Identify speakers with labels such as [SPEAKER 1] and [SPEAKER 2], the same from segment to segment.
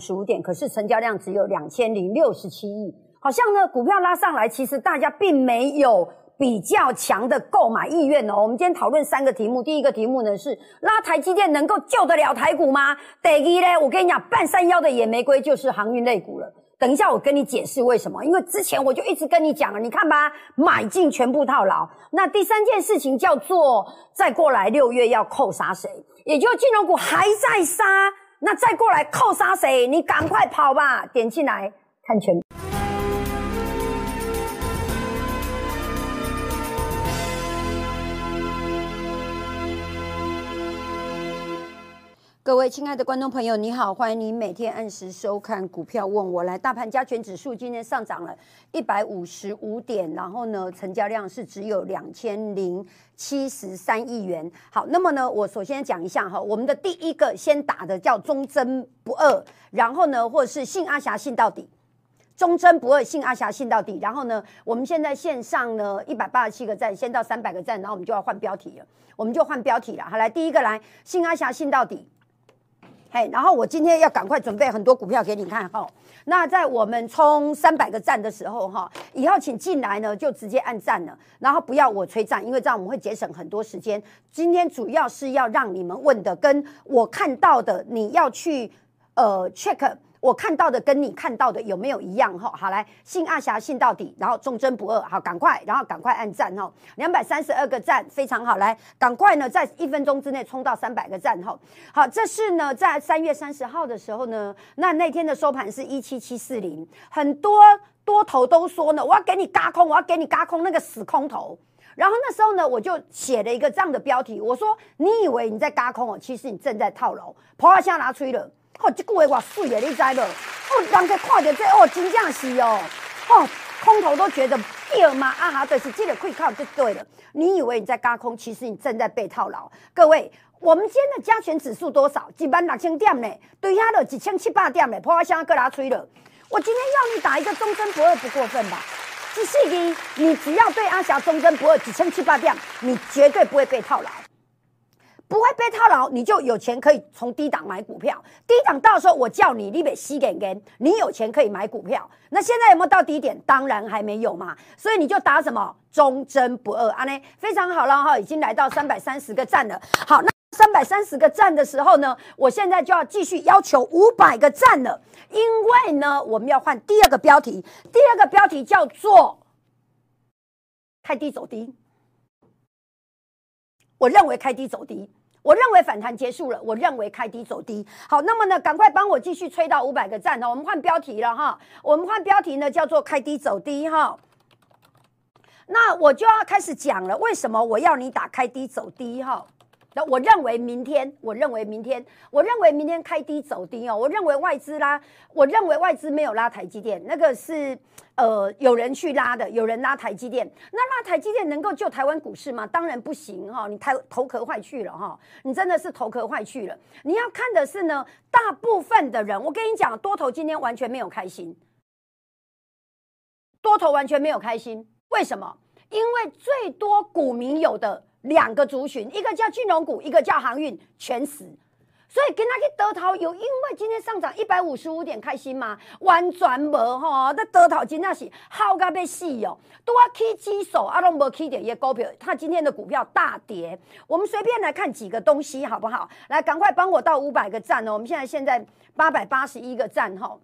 [SPEAKER 1] 十五点，可是成交量只有两千零六十七亿，好像呢股票拉上来，其实大家并没有比较强的购买意愿哦。我们今天讨论三个题目，第一个题目呢是拉台积电能够救得了台股吗？第一呢，我跟你讲，半山腰的野玫瑰就是航运类股了。等一下我跟你解释为什么，因为之前我就一直跟你讲了，你看吧，买进全部套牢。那第三件事情叫做再过来六月要扣杀谁？也就金融股还在杀。那再过来扣杀谁？你赶快跑吧！点进来看全。各位亲爱的观众朋友，你好，欢迎你每天按时收看股票问我来。大盘加权指数今天上涨了一百五十五点，然后呢，成交量是只有两千零七十三亿元。好，那么呢，我首先讲一下哈，我们的第一个先打的叫忠贞不二，然后呢，或者是信阿霞信到底，忠贞不二信阿霞信到底。然后呢，我们现在线上呢一百八十七个赞，先到三百个赞，然后我们就要换标题了，我们就换标题了。好，来第一个来信阿霞信到底。哎，然后我今天要赶快准备很多股票给你看哈。那在我们冲三百个赞的时候哈，以后请进来呢就直接按赞了，然后不要我催赞，因为这样我们会节省很多时间。今天主要是要让你们问的跟我看到的，你要去呃 check。我看到的跟你看到的有没有一样哈？好来，信阿霞信到底，然后忠贞不二，好，赶快，然后赶快按赞哈，两百三十二个赞，非常好，来，赶快呢，在一分钟之内冲到三百个赞哈。好，这是呢，在三月三十号的时候呢，那那天的收盘是一七七四零，很多多头都说呢，我要给你嘎空，我要给你嘎空那个死空头。然后那时候呢，我就写了一个这样的标题，我说你以为你在嘎空哦，其实你正在套牢，破下现拿吹了。哦，这句话我水的，你知无？哦，人家看到这哦，真正是哦，哦，空头都觉得对嘛？啊哈，就是这个可以靠就对了。你以为你在高空，其实你正在被套牢。各位，我们今天的加权指数多少？一万六千点呢？对下了一千七百点呢？破下现在拿吹了。我今天要你打一个忠贞不二，不过分吧？仔细听，你只要对阿霞忠贞不二，几千七八点，你绝对不会被套牢。不会被套牢，你就有钱可以从低档买股票。低档到时候我叫你，你得吸给给，你有钱可以买股票。那现在有没有到低点？当然还没有嘛。所以你就打什么忠贞不二啊？呢非常好了哈，已经来到三百三十个赞了。好，那三百三十个赞的时候呢，我现在就要继续要求五百个赞了，因为呢，我们要换第二个标题。第二个标题叫做太低走低。我认为开低走低，我认为反弹结束了，我认为开低走低。好，那么呢，赶快帮我继续吹到五百个赞哦。我们换标题了哈，我们换标题呢叫做开低走低哈。那我就要开始讲了，为什么我要你打开低走低哈？那我认为明天，我认为明天，我认为明天开低走低哦。我认为外资拉，我认为外资没有拉台积电，那个是呃有人去拉的，有人拉台积电。那拉台积电能够救台湾股市吗？当然不行哈，你头头壳坏去了哈，你真的是头壳坏去了。你要看的是呢，大部分的人，我跟你讲，多头今天完全没有开心，多头完全没有开心，为什么？因为最多股民有的。两个族群，一个叫金融股，一个叫航运，全死。所以跟他去得头有，因为今天上涨一百五十五点，开心吗？完全无哈，那得头真的是好到要死哦。都要起指数，啊，拢无起点也股票，它今天的股票大跌。我们随便来看几个东西好不好？来，赶快帮我到五百个赞哦。我们现在现在八百八十一个赞哈。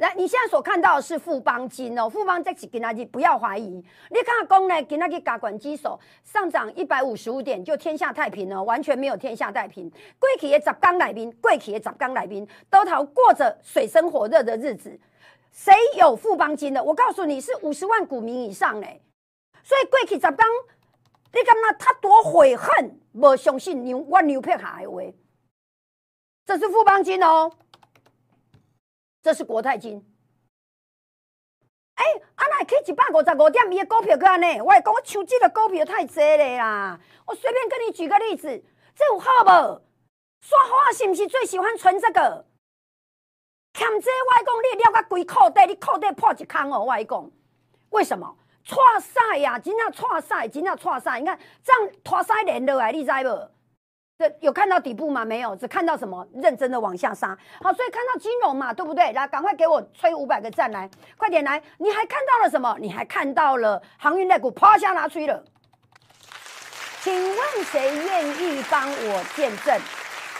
[SPEAKER 1] 来，你现在所看到的是富邦金哦，富邦这几跟他去，不要怀疑。你看讲呢，跟他去加管机手上涨一百五十五点，就天下太平了，完全没有天下太平。贵企的十刚来宾，贵企的十刚来宾，都讨过着水深火热的日子。谁有富邦金的？我告诉你是五十万股民以上嘞。所以贵企十刚，你感觉他多悔恨？无相信牛，我牛皮下的话，这是富邦金哦。这是国泰金，哎，啊那去一百五十五点，伊的股票安尼，我讲我抢这个股票太济了啦。我随便跟你举个例子，这有好无？刷花是不是最喜欢存这个？欠这我讲你了个规裤底，你裤底破一空哦！我讲，为什么？错赛呀，真正错赛，真正错赛。你看这样拖赛连落来，你知无？这有看到底部吗？没有，只看到什么？认真的往下杀。好，所以看到金融嘛，对不对？来，赶快给我吹五百个赞来，快点来！你还看到了什么？你还看到了航运类股啪下拿吹了。请问谁愿意帮我见证？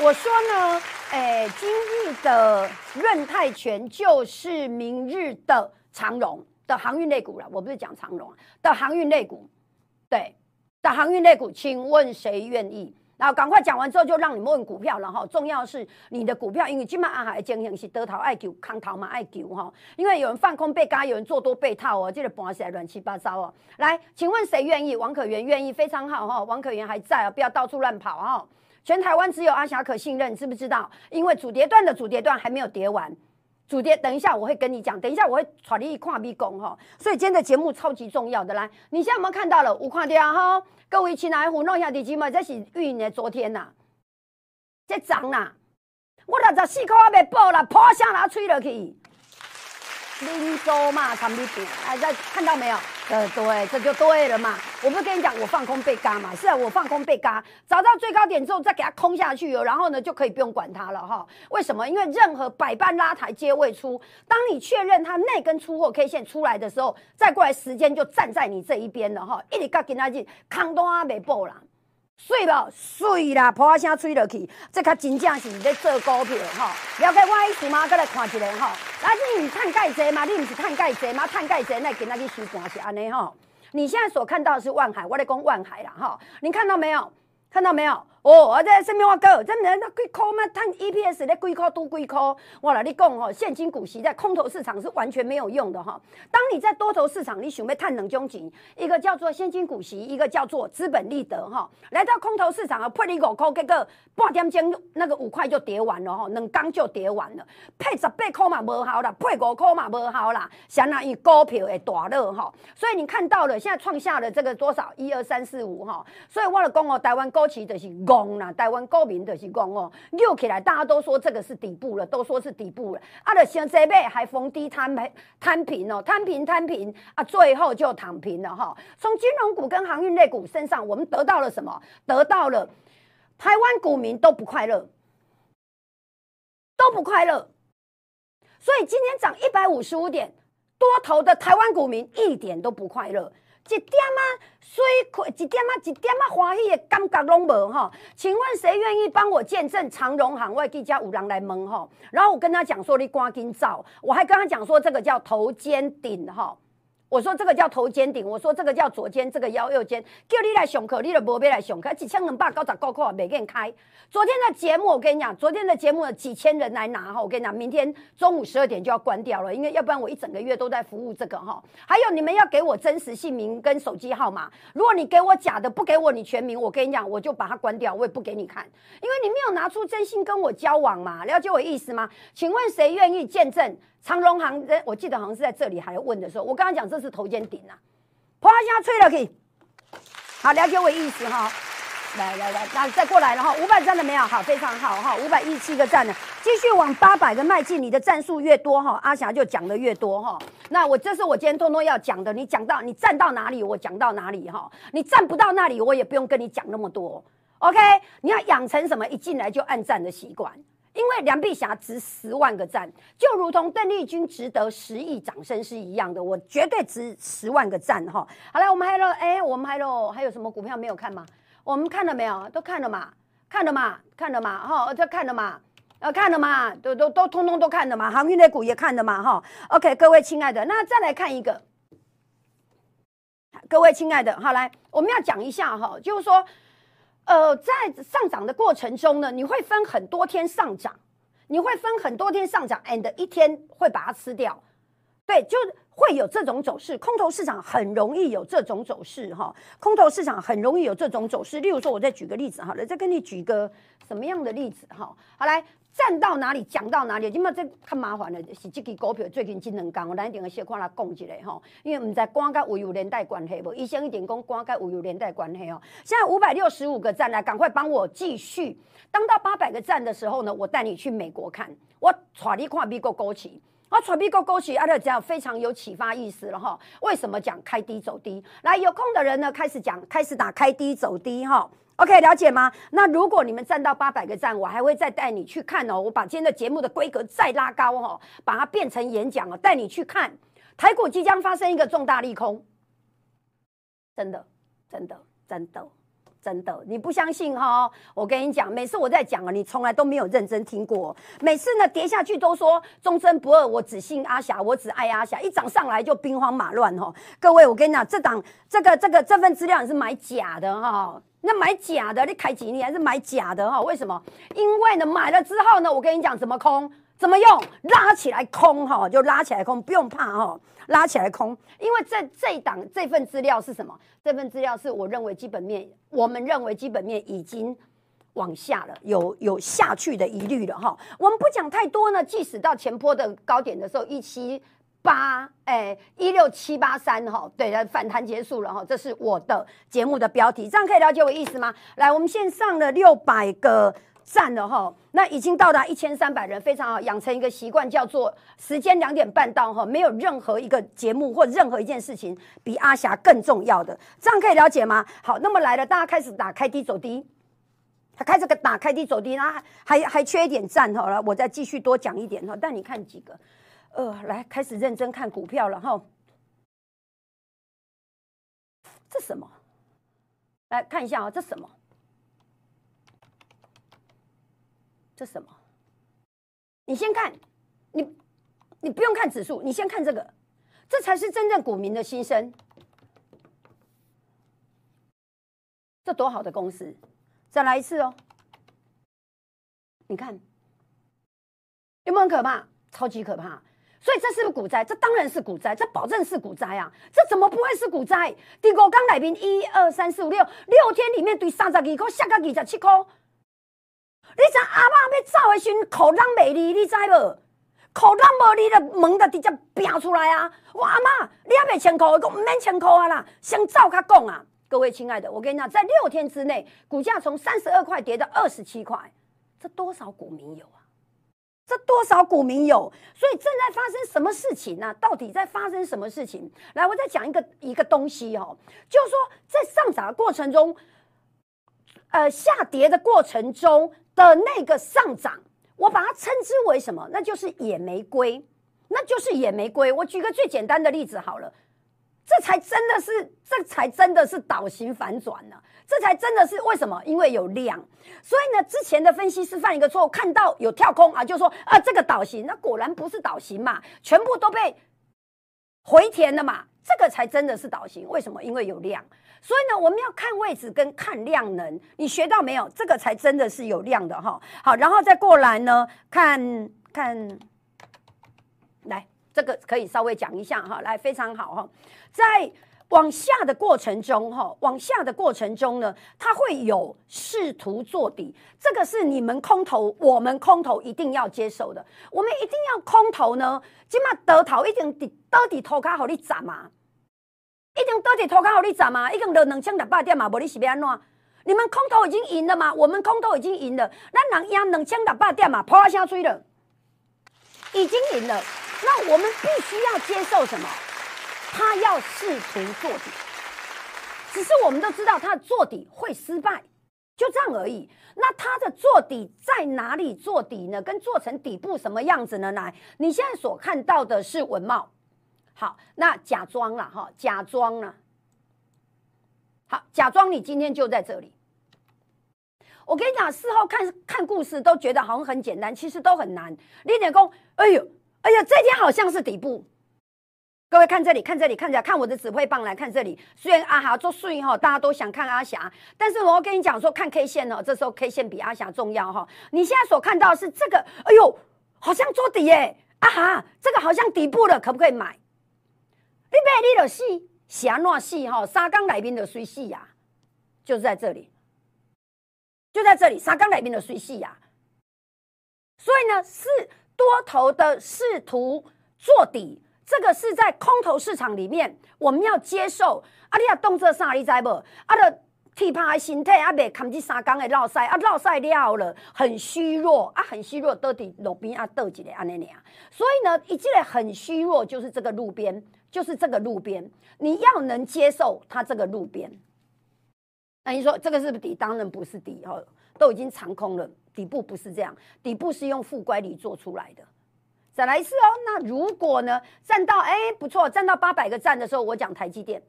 [SPEAKER 1] 我说呢，哎，今日的润泰全就是明日的长荣的航运类股了。我不是讲长荣的航运类股，对的航运类股，请问谁愿意？然后赶快讲完之后，就让你们问股票了哈。重要是你的股票，因为今晚阿海的经营是得逃爱救，康逃嘛爱救哈。因为有人放空被嘎，有人做多被套哦，这个盘起来乱七八糟哦。来，请问谁愿意？王可元愿意，非常好哈。王可元还在啊，不要到处乱跑哈。全台湾只有阿霞可信任，知不知道？因为主跌段的主跌段还没有跌完，主跌等一下我会跟你讲，等一下我会传你一跨逼拱哈。所以今天的节目超级重要的，来，你现在有没有看到了？有看掉哈。各位亲爱的，弄一下地基嘛，这是运的昨天呐，这涨啦，我六十四块还没报啦，破下拿吹了去。林州嘛，长鼻点，哎，在看到没有？呃，对，这就对了嘛。我不是跟你讲，我放空被嘎嘛？是啊，我放空被嘎，找到最高点之后再给它空下去哦，然后呢就可以不用管它了哈。为什么？因为任何百般拉抬皆未出，当你确认它那根出货 K 线出来的时候，再过来时间就站在你这一边了哈。一直跟他进，空单啊没报啦。水无水啦，破声吹落去，这较真正是咧做股票吼。了解我意思吗？再来看一个吼。啊，你毋趁介济吗？你毋是趁介济吗？探盖济那今仔日收盘是安尼吼。你现在所看到的是万海，我咧讲万海啦吼。你看到没有？看到没有？哦，啊，这什么话讲？这人那几块嘛，赚 EPS 咧几块都几块。我来你讲哦，现金股息在空头市场是完全没有用的哈。当你在多头市场，你想要探两种钱，一个叫做现金股息，一个叫做资本利得哈。来到空头市场啊，配你五块，结果半点钟那个五块就跌完了哈，两刚就跌完了。配十八块嘛无效啦，配五块嘛无效啦，相当于股票的大热哈。所以你看到了，现在创下了这个多少？一二三四五哈。所以我了讲哦，台湾股市就是。讲啦，台湾股民就是讲哦，溜起来，大家都说这个是底部了，都说是底部了。啊，的像这边还逢低摊平，摊平哦，摊平摊平啊，最后就躺平了哈。从金融股跟航运类股身上，我们得到了什么？得到了台湾股民都不快乐，都不快乐。所以今天涨一百五十五点，多头的台湾股民一点都不快乐。一点啊，水亏一点啊，一点啊欢喜的感觉拢无哈。请问谁愿意帮我见证长荣行外地家有人来问哈？然后我跟他讲说，你赶紧照，我还跟他讲说，这个叫头肩顶哈。我说这个叫头肩顶，我说这个叫左肩，这个腰右肩，叫你来上课，你就无必来上课，一千两百九十九块没给你开。昨天的节目我跟你讲，昨天的节目有几千人来拿哈，我跟你讲，明天中午十二点就要关掉了，因为要不然我一整个月都在服务这个哈。还有你们要给我真实姓名跟手机号码，如果你给我假的，不给我你全名，我跟你讲，我就把它关掉，我也不给你看，因为你没有拿出真心跟我交往嘛，了解我意思吗？请问谁愿意见证？长荣行，我记得好像是在这里还问的时候，我刚刚讲这是头肩顶啊，啪一下吹了可以，好了解我意思哈，来来来，那再过来了哈，五百站了没有？好，非常好哈，五百一十七个站呢，继续往八百个迈进，你的战术越多哈，阿霞就讲的越多哈。那我这是我今天通通要讲的，你讲到你站到哪里，我讲到哪里哈，你站不到那里，我也不用跟你讲那么多，OK？你要养成什么？一进来就按赞的习惯。因为梁碧霞值十万个赞，就如同邓丽君值得十亿掌声是一样的，我绝对值十万个赞哈。好了，我们还有哎，我们还有还有什么股票没有看吗？我们看了没有？都看了嘛？看了嘛？看了嘛？哈，这看了嘛？呃，看了嘛？都都都通通都看了嘛？航运类股也看了嘛？哈，OK，各位亲爱的，那再来看一个，各位亲爱的，好来，我们要讲一下哈，就是说。呃，在上涨的过程中呢，你会分很多天上涨，你会分很多天上涨，and 一天会把它吃掉，对，就会有这种走势。空头市场很容易有这种走势哈，空头市场很容易有这种走势。例如说，我再举个例子好了，再跟你举个什么样的例子哈？好来。站到哪里讲到哪里，今嘛这较麻烦的是这支股票最近真能讲，我咱一定要先看来讲一下吼，因为唔知关甲有有连带关系无，医生一点讲关甲有有连带关系哦。现在五百六十五个站来，赶快帮我继续。当到八百个站的时候呢，我带你去美国看，我带你看美国股市，我带美国股市，阿德讲非常有启发意思了哈。为什么讲开低走低？来，有空的人呢，开始讲，开始打开低走低哈。OK，了解吗？那如果你们站到八百个赞，我还会再带你去看哦。我把今天的节目的规格再拉高哦，把它变成演讲哦，带你去看台股即将发生一个重大利空，真的，真的，真的。真的，你不相信哈？我跟你讲，每次我在讲啊，你从来都没有认真听过。每次呢跌下去都说忠贞不二，我只信阿霞，我只爱阿霞。一涨上来就兵荒马乱哈。各位，我跟你讲，这档这个这个这份资料你是买假的哈。那买假的，你开几年还是买假的哈？为什么？因为呢买了之后呢，我跟你讲怎么空。怎么用拉起来空哈，就拉起来空，不用怕哈，拉起来空。因为这这一档这份资料是什么？这份资料是我认为基本面，我们认为基本面已经往下了，有有下去的疑虑了哈。我们不讲太多呢，即使到前坡的高点的时候，一七八哎一六七八三哈，对的反弹结束了哈，这是我的节目的标题，这样可以了解我意思吗？来，我们现上了六百个。赞了哈，那已经到达一千三百人，非常好，养成一个习惯，叫做时间两点半到哈，没有任何一个节目或任何一件事情比阿霞更重要的，这样可以了解吗？好，那么来了，大家开始打开低走低，他开始个打开低走低，然后还还缺一点赞好了，我再继续多讲一点哈，但你看几个，呃，来开始认真看股票了哈，这什么？来看一下啊，这什么？这什么？你先看，你你不用看指数，你先看这个，这才是真正股民的心声。这多好的公司！再来一次哦。你看有没有很可怕？超级可怕！所以这是不是股灾？这当然是股灾，这保证是股灾啊！这怎么不会是股灾？第五刚来宾，一二三四五六六天里面对三十二块，下个二十七块。你知阿妈要走的时阵，口浪美丽，你知无？口浪无你的门就直接拼出来啊！我阿妈，你还没千块，我唔免千块啊啦，先走卡讲啊！各位亲爱的，我跟你讲，在六天之内，股价从三十二块跌到二十七块，这多少股民有啊？这多少股民有？所以正在发生什么事情呢？到底在发生什么事情？来，我再讲一个一个东西哦，就是说在上涨的过程中，呃，下跌的过程中。的那个上涨，我把它称之为什么？那就是野玫瑰，那就是野玫瑰。我举个最简单的例子好了，这才真的是，这才真的是倒行反转呢。这才真的是为什么？因为有量。所以呢，之前的分析师犯一个错误，看到有跳空啊，就说啊，这个倒型，那果然不是倒型嘛，全部都被回填了嘛。这个才真的是倒型。为什么？因为有量。所以呢，我们要看位置跟看量能，你学到没有？这个才真的是有量的哈。好，然后再过来呢，看看，来这个可以稍微讲一下哈。来，非常好哈，在往下的过程中哈，往下的过程中呢，它会有试图做底，这个是你们空头，我们空头一定要接受的。我们一定要空头呢，起码得头一定底到底头卡好你涨嘛。一定到底投靠好你涨嘛？一定落两千六百点嘛？无你是要安怎？你们空头已经赢了吗？我们空头已经赢了，那人赢两千六百点嘛？破声吹了，已经赢了。那我们必须要接受什么？他要试图做底，只是我们都知道他的做底会失败，就这样而已。那他的做底在哪里做底呢？跟做成底部什么样子呢？来，你现在所看到的是文茂。好，那假装了哈，假装了。好，假装你今天就在这里。我跟你讲，事后看看故事都觉得好像很简单，其实都很难。立点功，哎呦，哎呀，这天好像是底部。各位看这里，看这里，看着看我的指挥棒来看这里。虽然阿霞做顺哈，大家都想看阿霞，但是我要跟你讲说，看 K 线哦，这时候 K 线比阿霞重要哈。你现在所看到是这个，哎呦，好像做底耶，阿哈，这个好像底部了，可不可以买？你买你就死，是安怎死吼？三缸内面就水死呀，就是在这里，就在这里，三缸内面的水死呀。所以呢，是多头的试图做底，这个是在空头市场里面我们要接受。啊，你啊动作啥？你知无？啊，的体魄身体啊，未扛这三缸的绕晒啊，绕晒了了，很虚弱啊，很虚弱，倒伫路边啊，倒一个安尼尔。所以呢，一进来很虚弱，就是这个路边。就是这个路边，你要能接受它这个路边，那你说这个是不是底？当然不是底哦，都已经长空了。底部不是这样，底部是用负乖离做出来的。再来一次哦，那如果呢站到哎不错，站到八百个站的时候，我讲台积电。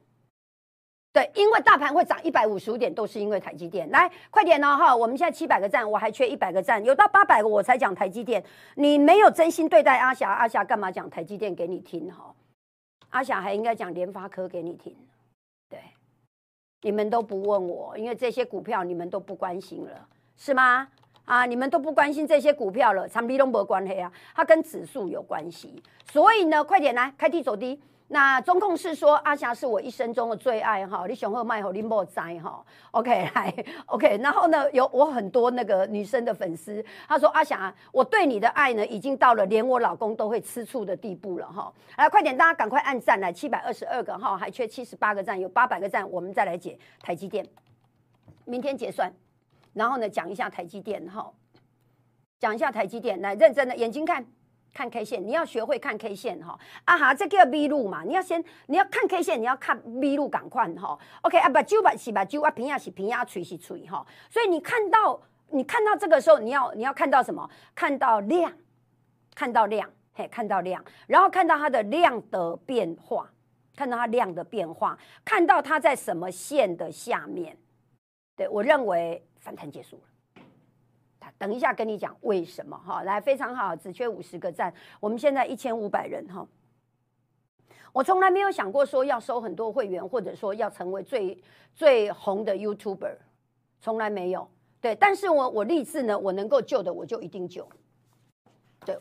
[SPEAKER 1] 对，因为大盘会涨一百五十五点，都是因为台积电。来，快点哦哈！我们现在七百个站，我还缺一百个站，有到八百个我才讲台积电。你没有真心对待阿霞，阿霞干嘛讲台积电给你听哈？阿霞还应该讲联发科给你听。对，你们都不问我，因为这些股票你们都不关心了，是吗？啊，你们都不关心这些股票了，长比都没关系啊，它跟指数有关系。所以呢，快点来，开低走低。那中控是说阿霞是我一生中的最爱哈，你雄厚卖后你莫摘哈，OK 来 OK，然后呢有我很多那个女生的粉丝，她说阿霞，我对你的爱呢已经到了连我老公都会吃醋的地步了哈，来快点大家赶快按赞来，七百二十二个哈，还缺七十八个赞，有八百个赞，我们再来解台积电，明天结算，然后呢讲一下台积电哈，讲一下台积电，来认真的眼睛看。看 K 线，你要学会看 K 线哈啊哈，这叫 V 路嘛，你要先你要看 K 线，你要看 V 路赶快哈。OK 啊，把揪把是把揪啊，平压是平压，锤是锤哈。所以你看到你看到这个时候，你要你要看到什么？看到量，看到量，嘿，看到量，然后看到它的量的变化，看到它量的变化，看到它在什么线的下面。对我认为反弹结束了。等一下跟你讲为什么哈，来非常好，只缺五十个赞，我们现在一千五百人哈。我从来没有想过说要收很多会员，或者说要成为最最红的 YouTuber，从来没有。对，但是我我立志呢，我能够救的我就一定救。对，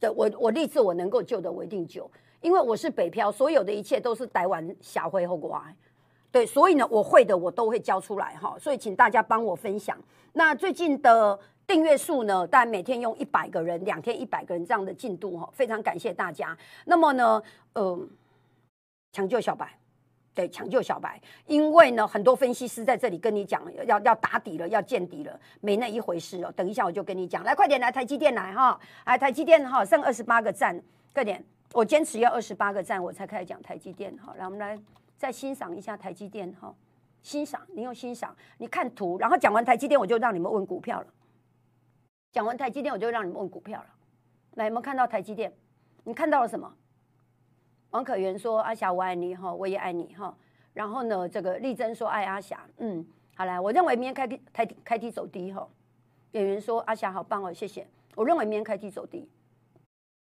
[SPEAKER 1] 对我我立志我能够救的我一定救，因为我是北漂，所有的一切都是台湾小会后果。对，所以呢，我会的我都会教出来哈，所以请大家帮我分享。那最近的订阅数呢，大概每天用一百个人，两天一百个人这样的进度哈，非常感谢大家。那么呢，嗯，抢救小白，对，抢救小白，因为呢，很多分析师在这里跟你讲要要打底了，要见底了，没那一回事哦。等一下我就跟你讲，来快点来台积电来哈，来台积电哈，剩二十八个赞，快点，我坚持要二十八个赞，我才开始讲台积电哈。来，我们来。再欣赏一下台积电哈，欣赏，你用欣赏，你看图，然后讲完台积电，我就让你们问股票了。讲完台积电，我就让你们问股票了。来，有没有看到台积电？你看到了什么？王可元说：“阿霞，我爱你哈，我也爱你哈。”然后呢，这个丽珍说：“爱阿霞。”嗯，好来，我认为明天开低，开低，开低走低哈。演员说：“阿霞好棒哦，谢谢。”我认为明天开低走低。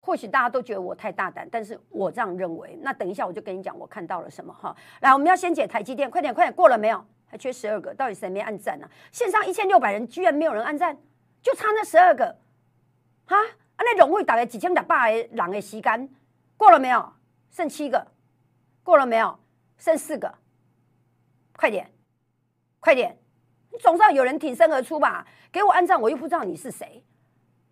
[SPEAKER 1] 或许大家都觉得我太大胆，但是我这样认为。那等一下我就跟你讲我看到了什么哈。来，我们要先解台积电，快点快点，过了没有？还缺十二个，到底谁没按赞呢？线上一千六百人，居然没有人按赞，就差那十二个，哈？啊，那荣会打了几千打八个人的时间，过了没有？剩七个，过了没有？剩四个，快点，快点，你总算有人挺身而出吧？给我按赞，我又不知道你是谁。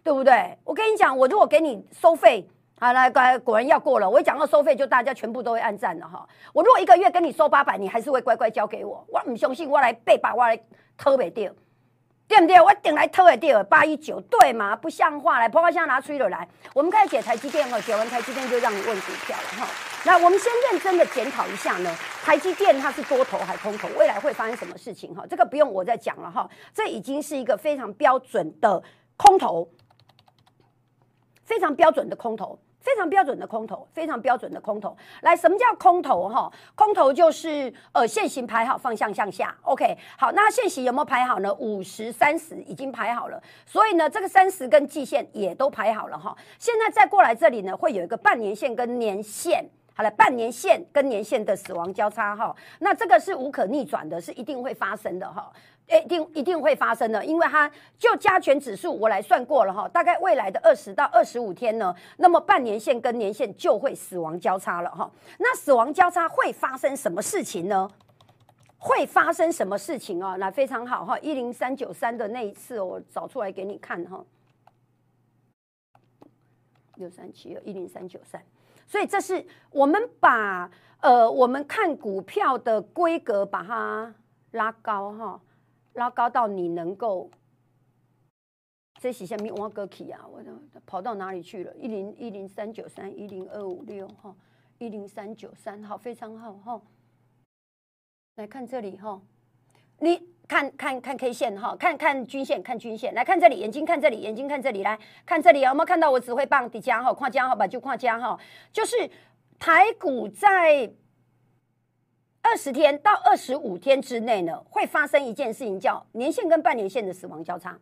[SPEAKER 1] 对不对？我跟你讲，我如果给你收费，好来，果然要过了。我一讲到收费，就大家全部都会按赞了哈。我如果一个月跟你收八百，你还是会乖乖交给我。我唔相信，我来背把我来偷不掉，对不对？我顶来偷不掉八一九，对吗？不像话，来，婆婆现在拿出一了来。我们开始解台积电哈，解完台积电就让你问股票了哈。那我们先认真的检讨一下呢，台积电它是多头还空头？未来会发生什么事情哈？这个不用我再讲了哈，这已经是一个非常标准的空头。非常标准的空头，非常标准的空头，非常标准的空头。来，什么叫空头？哈，空头就是呃，线形排好，方向向下。OK，好，那线形有没有排好呢？五十、三十已经排好了，所以呢，这个三十跟季线也都排好了哈。现在再过来这里呢，会有一个半年线跟年线。好了，半年线跟年线的死亡交叉哈，那这个是无可逆转的，是一定会发生的哈。一定一定会发生的，因为它就加权指数，我来算过了哈，大概未来的二十到二十五天呢，那么半年线跟年线就会死亡交叉了哈。那死亡交叉会发生什么事情呢？会发生什么事情啊？那非常好哈，一零三九三的那一次我找出来给你看哈，六三七二一零三九三，所以这是我们把呃我们看股票的规格把它拉高哈。拉高到你能够，这是下面挖个起啊！我跑到哪里去了？一零一零三九三一零二五六哈，一零三九三好，非常好哈。来看这里哈，你看看看 K 线哈，看看均线，看均线，来看这里，眼睛看这里，眼睛看这里，来看这里有没有看到我指挥棒底加哈，跨加哈吧，就跨加哈，就是台股在二十天到二十五天之内呢，会发生一件事情，叫年线跟半年线的死亡交叉。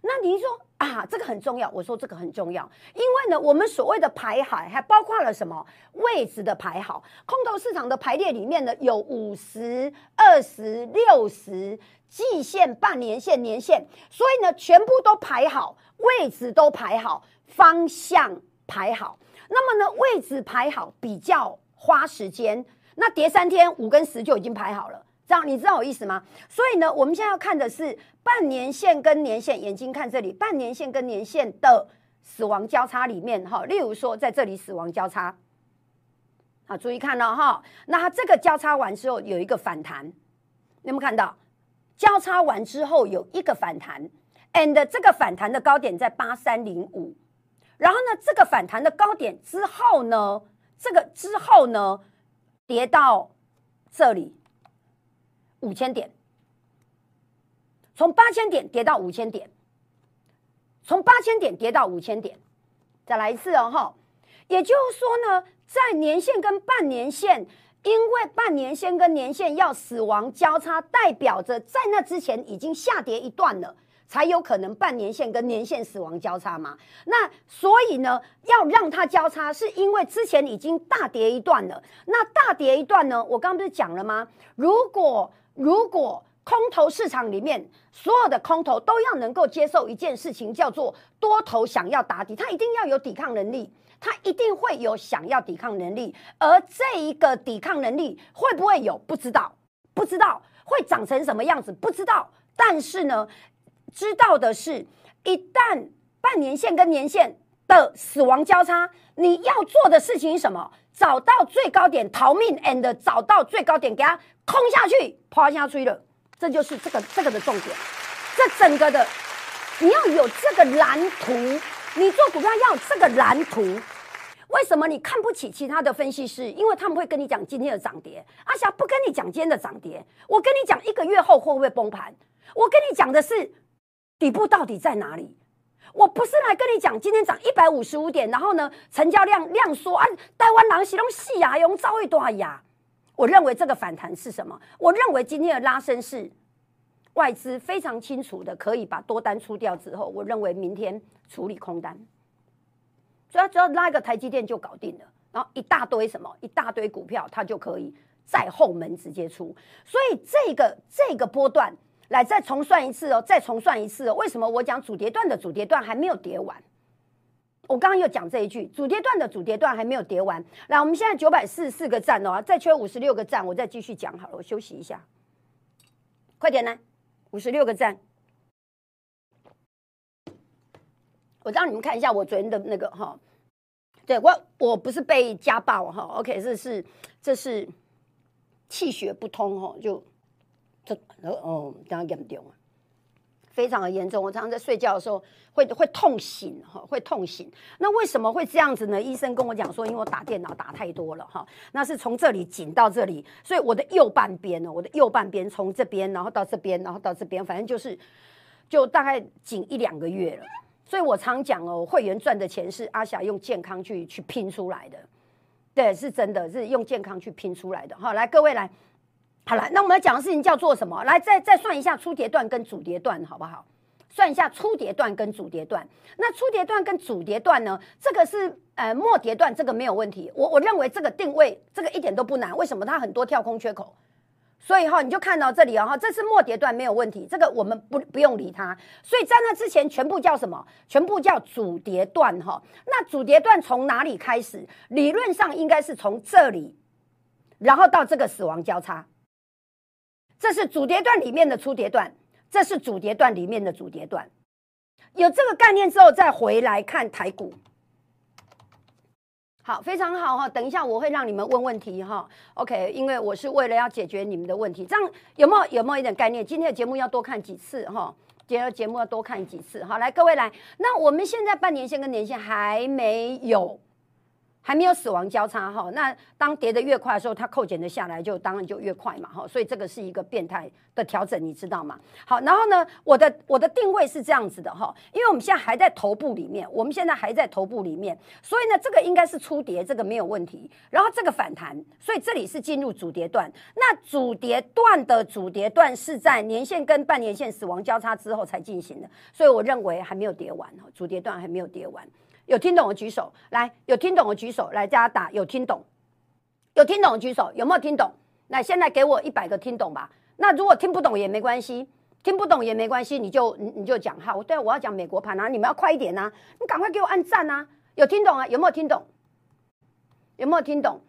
[SPEAKER 1] 那您说啊，这个很重要。我说这个很重要，因为呢，我们所谓的排好，还包括了什么位置的排好。空头市场的排列里面呢，有五十二十六十季线、半年线、年线，所以呢，全部都排好，位置都排好，方向排好。那么呢，位置排好比较花时间，那叠三天五跟十就已经排好了。这样你知道我意思吗？所以呢，我们现在要看的是半年线跟年线，眼睛看这里，半年线跟年线的死亡交叉里面哈。例如说，在这里死亡交叉，好，注意看了哈。那它这个交叉完之后有一个反弹，有没有看到？交叉完之后有一个反弹，and 这个反弹的高点在八三零五，然后呢，这个反弹的高点之后呢，这个之后呢，跌到这里。五千点，从八千点跌到五千点，从八千点跌到五千点，再来一次哦哈。也就是说呢，在年线跟半年线，因为半年线跟年线要死亡交叉，代表着在那之前已经下跌一段了，才有可能半年线跟年线死亡交叉嘛。那所以呢，要让它交叉，是因为之前已经大跌一段了。那大跌一段呢，我刚刚不是讲了吗？如果如果空头市场里面所有的空头都要能够接受一件事情，叫做多头想要打底，它一定要有抵抗能力，它一定会有想要抵抗能力。而这一个抵抗能力会不会有？不知道，不知道会长成什么样子，不知道。但是呢，知道的是，一旦半年线跟年线的死亡交叉，你要做的事情是什么？找到最高点逃命，and 找到最高点给它空下去，抛下去了，这就是这个这个的重点。这整个的你要有这个蓝图，你做股票要这个蓝图。为什么你看不起其他的分析师？因为他们会跟你讲今天的涨跌。阿霞不跟你讲今天的涨跌，我跟你讲一个月后会不会崩盘。我跟你讲的是底部到底在哪里。我不是来跟你讲今天涨一百五十五点，然后呢，成交量量缩啊，台湾狼喜用细啊，用遭遇多呀。我认为这个反弹是什么？我认为今天的拉升是外资非常清楚的，可以把多单出掉之后，我认为明天处理空单，所以只要拉一个台积电就搞定了，然后一大堆什么，一大堆股票，它就可以在后门直接出。所以这个这个波段。来，再重算一次哦，再重算一次哦。为什么我讲主跌段的主跌段还没有跌完？我刚刚又讲这一句，主跌段的主跌段还没有跌完。来，我们现在九百四十四个站哦，再缺五十六个站，我再继续讲好了。我休息一下，快点来，五十六个站。我让你们看一下我昨天的那个哈，对我我不是被家暴哈，OK，这是这是气血不通哈，就。这哦，这样严重啊，非常的严重。我常常在睡觉的时候会会痛醒哈，会痛醒。那为什么会这样子呢？医生跟我讲说，因为我打电脑打太多了哈，那是从这里紧到这里，所以我的右半边呢，我的右半边从这边然后到这边，然后到这边，反正就是就大概紧一两个月了。所以我常讲哦，会员赚的钱是阿霞用健康去去拼出来的，对，是真的是用健康去拼出来的。好，来各位来。好了，那我们要讲的事情叫做什么？来，再再算一下初跌段跟主跌段，好不好？算一下初跌段跟主跌段。那初跌段跟主跌段呢？这个是呃末跌段，这个没有问题。我我认为这个定位这个一点都不难。为什么？它很多跳空缺口，所以哈你就看到这里哦哈，这是末跌段没有问题。这个我们不不用理它。所以在那之前全部叫什么？全部叫主跌段哈。那主跌段从哪里开始？理论上应该是从这里，然后到这个死亡交叉。这是主跌段里面的初跌段，这是主跌段里面的主跌段。有这个概念之后，再回来看台股。好，非常好哈。等一下我会让你们问问题哈。OK，因为我是为了要解决你们的问题，这样有没有有没有一点概念？今天的节目要多看几次哈。今天的节目要多看几次。好，来各位来，那我们现在半年线跟年线还没有还没有死亡交叉哈，那当跌得越快的时候，它扣减的下来就当然就越快嘛哈，所以这个是一个变态的调整，你知道吗？好，然后呢，我的我的定位是这样子的哈，因为我们现在还在头部里面，我们现在还在头部里面，所以呢，这个应该是初跌，这个没有问题。然后这个反弹，所以这里是进入主跌段。那主跌段的主跌段是在年线跟半年线死亡交叉之后才进行的，所以我认为还没有跌完哈，主跌段还没有跌完。有听懂的举手来，有听懂的举手来，大家打有听懂，有听懂的举手，有没有听懂？来，现在给我一百个听懂吧。那如果听不懂也没关系，听不懂也没关系，你就你你就讲哈。我对我要讲美国盘啊，你们要快一点呐，你赶快给我按赞呐。有听懂啊？有没有听懂？有没有听懂？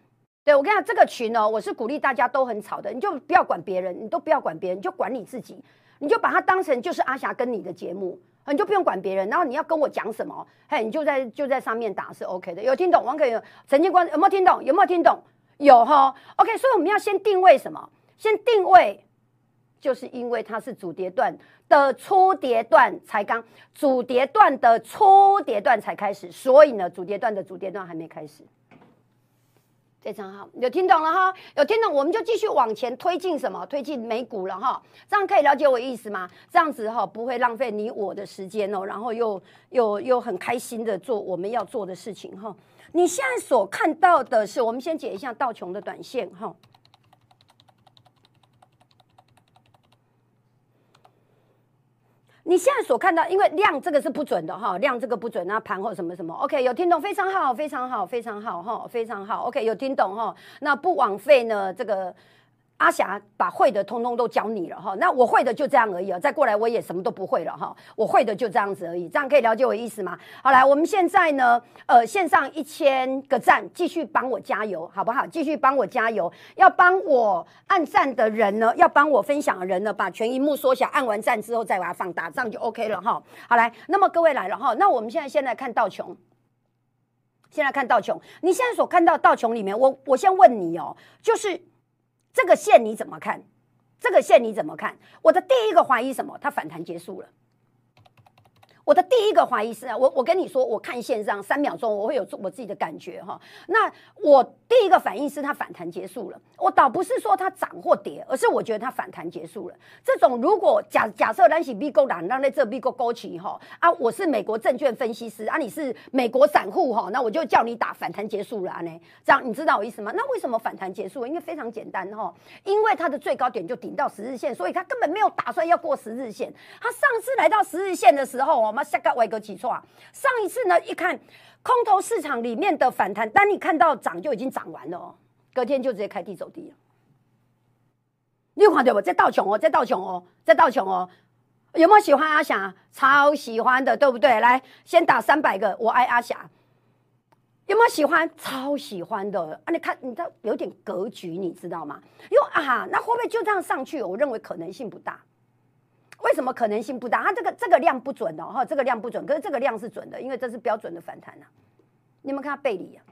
[SPEAKER 1] 对我跟你讲，这个群哦，我是鼓励大家都很吵的，你就不要管别人，你都不要管别人，你就管你自己，你就把它当成就是阿霞跟你的节目。你就不用管别人，然后你要跟我讲什么，嘿，你就在就在上面打是 OK 的。有听懂？王可有陈建光有没有听懂？有没有听懂？有哈，OK。所以我们要先定位什么？先定位，就是因为它是主跌段的初跌段才刚，主跌段的初跌段才开始，所以呢，主跌段的主跌段还没开始。非常好，有听懂了哈？有听懂，我们就继续往前推进什么？推进美股了哈？这样可以了解我意思吗？这样子哈，不会浪费你我的时间哦，然后又又又很开心的做我们要做的事情哈。你现在所看到的是，我们先解一下道琼的短线哈。你现在所看到，因为量这个是不准的哈，量这个不准，那盘后什么什么，OK，有听懂？非常好，非常好，非常好哈，非常好，OK，有听懂哈？那不枉费呢，这个。阿霞把会的通通都教你了哈，那我会的就这样而已啊，再过来我也什么都不会了哈，我会的就这样子而已，这样可以了解我意思吗？好来，我们现在呢，呃，线上一千个赞，继续帮我加油，好不好？继续帮我加油，要帮我按赞的人呢，要帮我分享的人呢，把全荧幕缩小，按完赞之后再把它放大，这样就 OK 了哈。好来，那么各位来了哈，那我们现在先来看道琼，现在看道琼，你现在所看到道琼里面，我我先问你哦，就是。这个线你怎么看？这个线你怎么看？我的第一个怀疑什么？它反弹结束了。我的第一个怀疑是啊，我我跟你说，我看线上三秒钟，我会有我自己的感觉哈。那我第一个反应是它反弹结束了。我倒不是说它涨或跌，而是我觉得它反弹结束了。这种如果假假设蓝喜 B 股涨，让在这 B 股勾起哈啊，我是美国证券分析师啊，你是美国散户哈，那我就叫你打反弹结束了呢。这样你知道我意思吗？那为什么反弹结束？因为非常简单哈，因为它的最高点就顶到十日线，所以它根本没有打算要过十日线。它上次来到十日线的时候哦。下个外个起错啊！上一次呢，一看空头市场里面的反弹，当你看到涨就已经涨完了哦，隔天就直接开低走低了。你看到不？在倒穷哦，在倒穷哦，在倒穷哦。有没有喜欢阿霞？超喜欢的，对不对？来，先打三百个，我爱阿霞。有没有喜欢？超喜欢的啊！你看，你这有点格局，你知道吗？因为啊，那会不会就这样上去？我认为可能性不大。为什么可能性不大？它这个这个量不准的哈，这个量不准，可是这个量是准的，因为这是标准的反弹呐。你们看它背离呀，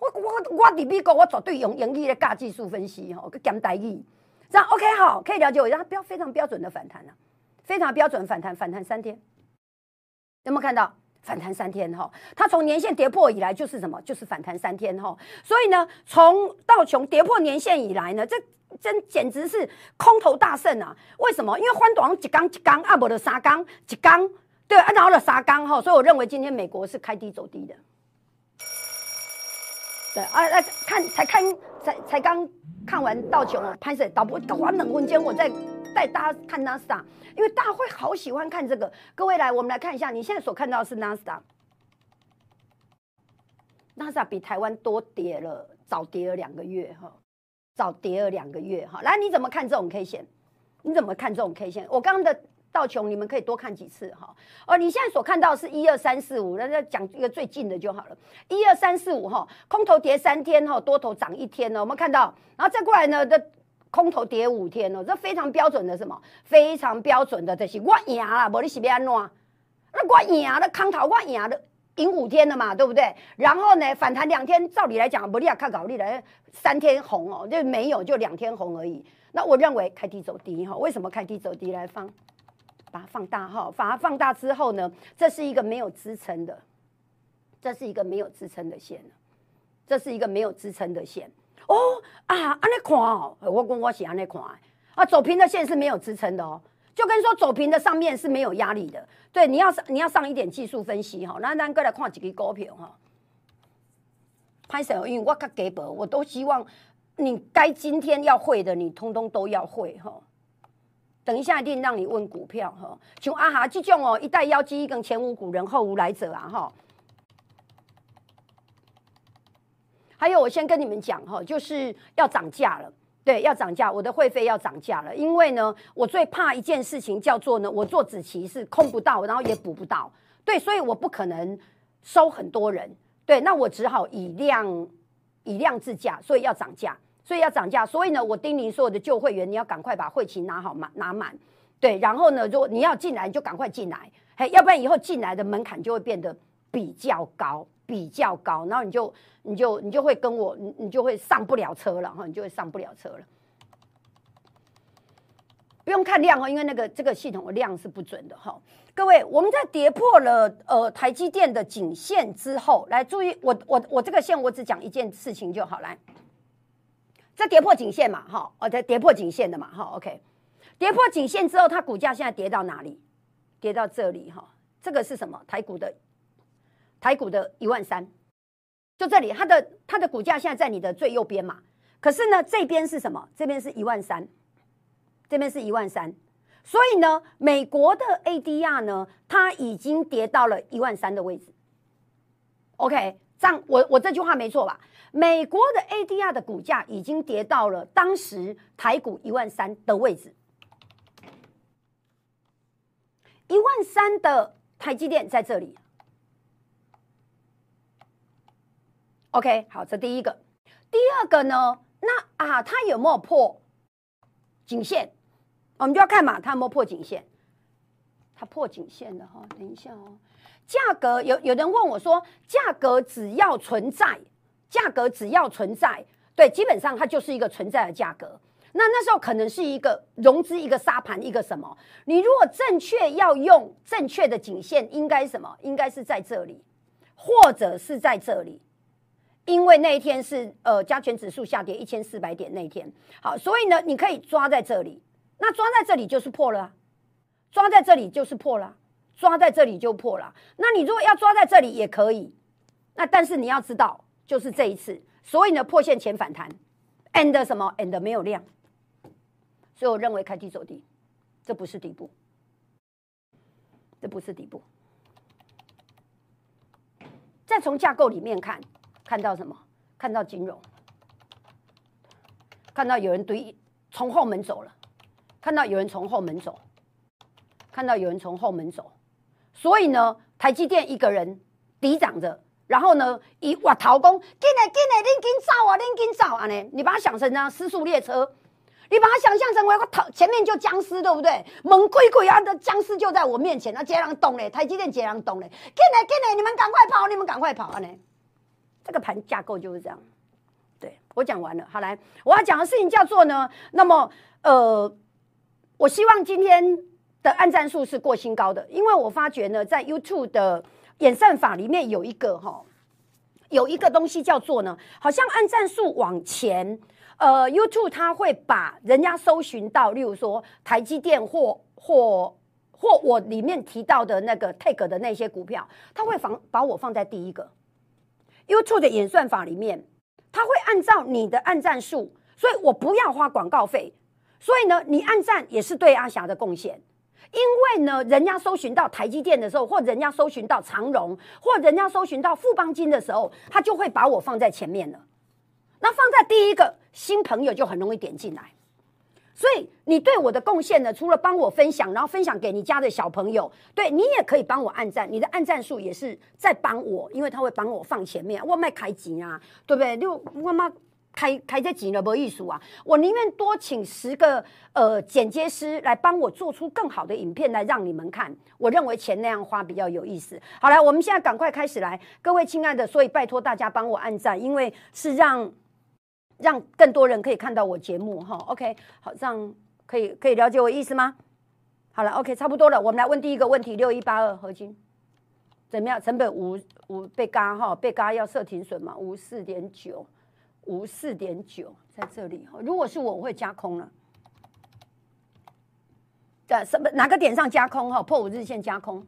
[SPEAKER 1] 我我我底比高，我绝对用盈利的价技术分析哈，个讲代意，这样 OK 好，可以了解我，让它标非常标准的反弹呐，非常标准反弹，反弹三天，有没有看到？反弹三天哈？它从年线跌破以来就是什么？就是反弹三天哈。所以呢，从道琼跌破年线以来呢，这。真简直是空头大胜啊！为什么？因为欢短一刚一缸，阿伯的沙缸一刚，对，然后了沙刚哈，所以我认为今天美国是开低走低的。对啊，来看才看才才刚看完道琼哦，拍摄导播搞完冷分间，我再带大家看 NASA，，因为大家会好喜欢看这个。各位来，我们来看一下，你现在所看到的是 NASA NASA 比台湾多跌了，早跌了两个月哈。早跌了两个月哈，来你怎么看这种 K 线？你怎么看这种 K 线？我刚刚的道琼你们可以多看几次哈。哦，你现在所看到是一二三四五，那讲一个最近的就好了。一二三四五哈，空头跌三天哈，多头涨一天呢。我们看到，然后再过来呢，这空头跌五天哦，这非常标准的什么？非常标准的这是我赢啦，无你是要安怎？那我赢了，空头我赢了。赢五天了嘛，对不对？然后呢，反弹两天，照理来讲，不利亚看搞利来三天红哦，就没有，就两天红而已。那我认为开低走低哈，为什么开低走低？来放，把它放大哈，把它放大之后呢，这是一个没有支撑的，这是一个没有支撑的线这是一个没有支撑的线。哦啊，安尼看哦，我讲我是安尼看啊，走平的线是没有支撑的哦，就跟说走平的上面是没有压力的。对，你要上你要上一点技术分析哈，那咱过来看几个股票哈。拍手，因为我较给薄，我都希望你该今天要会的，你通通都要会哈。等一下一定让你问股票哈，像阿哈这种哦，一代妖姬跟前无古人后无来者啊哈。还有，我先跟你们讲哈，就是要涨价了，对，要涨价，我的会费要涨价了。因为呢，我最怕一件事情叫做呢，我做子期是空不到，然后也补不到，对，所以我不可能收很多人，对，那我只好以量以量制价，所以要涨价，所以要涨价。所以呢，我叮咛所有的旧会员，你要赶快把会期拿好满拿满，对，然后呢，如果你要进来，就赶快进来，嘿，要不然以后进来的门槛就会变得比较高。比较高，然后你就你就你就会跟我，你你就会上不了车了哈，你就会上不了车了。不用看量哦，因为那个这个系统的量是不准的哈。各位，我们在跌破了呃台积电的颈线之后，来注意我我我这个线我只讲一件事情就好来。这跌破颈线嘛哈，哦在跌破颈线的嘛哈，OK。跌破颈线之后，它股价现在跌到哪里？跌到这里哈，这个是什么？台股的。台股的一万三，就这里，它的它的股价现在在你的最右边嘛。可是呢，这边是什么？这边是一万三，这边是一万三。所以呢，美国的 ADR 呢，它已经跌到了一万三的位置。OK，这样我我这句话没错吧？美国的 ADR 的股价已经跌到了当时台股一万三的位置。一万三的台积电在这里。OK，好，这第一个。第二个呢？那啊，它有没有破颈线？我们就要看嘛，它有没有破颈线？它破颈线的哈。等一下哦，价格有有人问我说，价格只要存在，价格只要存在，对，基本上它就是一个存在的价格。那那时候可能是一个融资，一个沙盘，一个什么？你如果正确要用正确的颈线，应该什么？应该是在这里，或者是在这里。因为那一天是呃加权指数下跌一千四百点那一天，好，所以呢，你可以抓在这里，那抓在这里就是破了，抓在这里就是破了，抓在这里就破了。那你如果要抓在这里也可以，那但是你要知道，就是这一次，所以呢破线前反弹，and 什么？and 没有量，所以我认为开低走低，这不是底部，这不是底部。再从架构里面看。看到什么？看到金融，看到有人对从后门走了，看到有人从后门走，看到有人从后门走，所以呢，台积电一个人抵涨着，然后呢，一哇逃工，进来进来，恁紧走啊，恁紧走啊呢？你把它想成这样失速列车，你把它想象成为个逃前面就僵尸，对不对？猛鬼鬼啊的僵尸就在我面前，那接人动嘞，台积电接人动嘞，进来进来，你们赶快跑，你们赶快跑啊呢？这个盘架构就是这样，对我讲完了。好，来，我要讲的事情叫做呢，那么呃，我希望今天的按赞数是过新高的，因为我发觉呢，在 YouTube 的演算法里面有一个哈，有一个东西叫做呢，好像按赞数往前，呃，YouTube 它会把人家搜寻到，例如说台积电或或或我里面提到的那个 Take 的那些股票，它会放把我放在第一个。YouTube 的演算法里面，它会按照你的按赞数，所以我不要花广告费。所以呢，你按赞也是对阿霞的贡献。因为呢，人家搜寻到台积电的时候，或人家搜寻到长荣，或人家搜寻到富邦金的时候，他就会把我放在前面了。那放在第一个，新朋友就很容易点进来。所以你对我的贡献呢，除了帮我分享，然后分享给你家的小朋友，对你也可以帮我按赞，你的按赞数也是在帮我，因为他会帮我放前面。我卖开钱啊，对不对？就我妈开开这钱了没意思啊！我宁愿多请十个呃剪接师来帮我做出更好的影片来让你们看。我认为钱那样花比较有意思。好了，我们现在赶快开始来，各位亲爱的，所以拜托大家帮我按赞，因为是让。让更多人可以看到我节目哈，OK，好，这样可以可以了解我意思吗？好了，OK，差不多了，我们来问第一个问题，六一八二合金，怎么样？成本五五被嘎哈，被嘎要设停损嘛？五四点九，五四点九在这里哈。如果是我，我会加空了。在什么哪个点上加空哈？破五日线加空，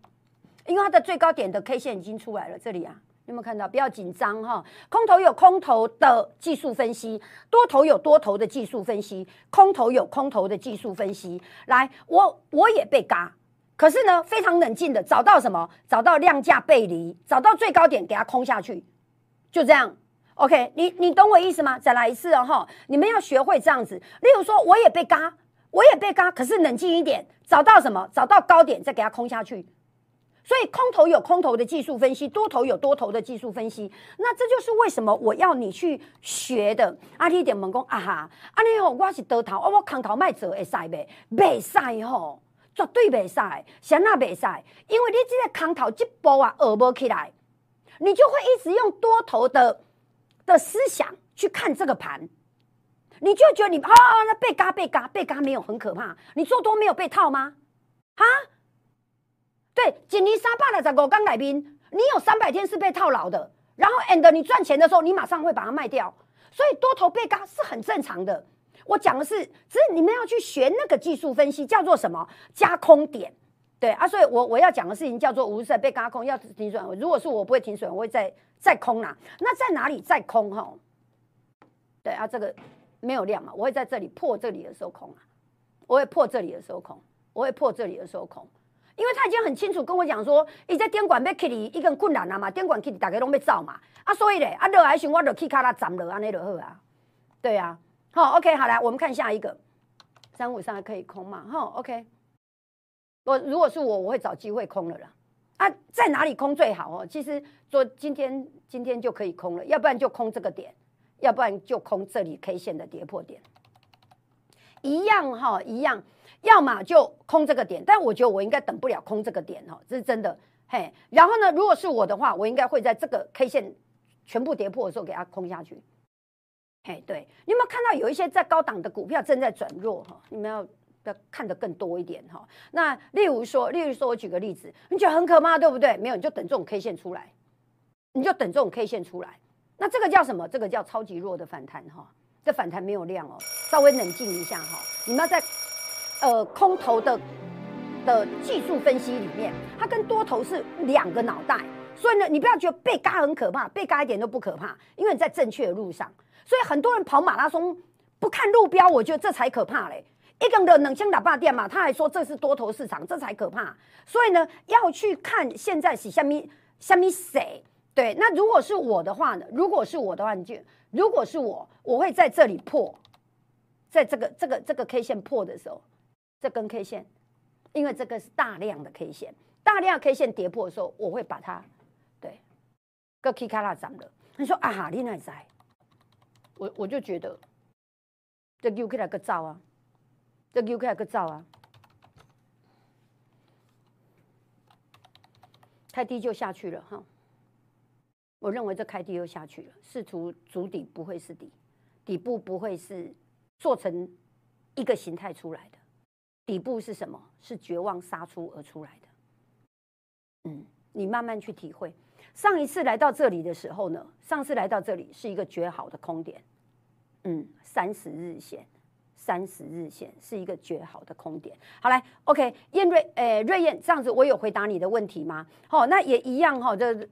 [SPEAKER 1] 因为它的最高点的 K 线已经出来了，这里啊，有没有看到？不要紧张哈，空头有空头的技术分析，多头有多头的技术分析，空头有空头的技术分析。来，我我也被嘎，可是呢，非常冷静的找到什么？找到量价背离，找到最高点给它空下去，就这样。OK，你你懂我意思吗？再来一次哦哈，你们要学会这样子。例如说，我也被嘎。我也被嘎，可是冷静一点，找到什么？找到高点再给它空下去。所以空头有空头的技术分析，多头有多头的技术分析。那这就是为什么我要你去学的。阿弟点门工啊哈，阿你吼我是多头，我空头卖做会使呗？袂使吼，绝对袂使，谁那袂使？因为你这个空头一波啊，学不起来，你就会一直用多头的的思想去看这个盘。你就觉得你啊啊，那被嘎被嘎被嘎没有很可怕，你做多没有被套吗？啊？对，锦尼沙巴的在我刚来宾，你有三百天是被套牢的，然后 and 你赚钱的时候，你马上会把它卖掉，所以多头被割是很正常的。我讲的是，只是你们要去学那个技术分析，叫做什么加空点，对啊，所以我我要讲的事情叫做无色被嘎空要停损，如果是我不会停损，我会再再空啦。那在哪里再空哈？对啊，这个。没有量嘛，我会在这里破这里的时候空啊，我会破这里的时候空，我会破这里的时候空，因为他已经很清楚跟我讲说，伊在电管被 K 里一根困难了嘛，电管 K 里大家拢被造嘛，啊，所以嘞，啊，热还行，我就去卡拉涨了安尼就好啊，对啊，好，OK，好来，我们看下一个，三五三可以空嘛，哈，OK，我如果是我，我会找机会空了啦，啊，在哪里空最好？哦？其实说今天今天就可以空了，要不然就空这个点。要不然就空这里 K 线的跌破点，一样哈，一样，要么就空这个点，但我觉得我应该等不了空这个点哈，这是真的嘿。然后呢，如果是我的话，我应该会在这个 K 线全部跌破的时候给它空下去。嘿，对，你有没有看到有一些在高档的股票正在转弱哈？你们要要看得更多一点哈。那例如说，例如说我举个例子，你觉得很可怕对不对？没有，你就等这种 K 线出来，你就等这种 K 线出来。那这个叫什么？这个叫超级弱的反弹哈，这反弹没有量哦，稍微冷静一下哈。你们要在呃空头的的技术分析里面，它跟多头是两个脑袋，所以呢，你不要觉得被嘎很可怕，被嘎一点都不可怕，因为你在正确的路上。所以很多人跑马拉松不看路标，我觉得这才可怕嘞。一根的冷枪打霸店嘛，他还说这是多头市场，这才可怕。所以呢，要去看现在是虾米虾米谁。对，那如果是我的话呢？如果是我的话，你就如果是我，我会在这里破，在这个这个这个 K 线破的时候，这根 K 线，因为这个是大量的 K 线，大量 K 线跌破的时候，我会把它，对，个 K 卡拉涨了。你说啊，你那在，我我就觉得，这 U K 来个造啊，这 U K 来个造啊，太低就下去了哈。我认为这开低又下去了，试图主底不会是底，底部不会是做成一个形态出来的，底部是什么？是绝望杀出而出来的。嗯，你慢慢去体会。上一次来到这里的时候呢，上次来到这里是一个绝好的空点。嗯，三十日线，三十日线是一个绝好的空点。好来，OK，燕瑞，诶，瑞燕，这样子我有回答你的问题吗？好，那也一样哈，这。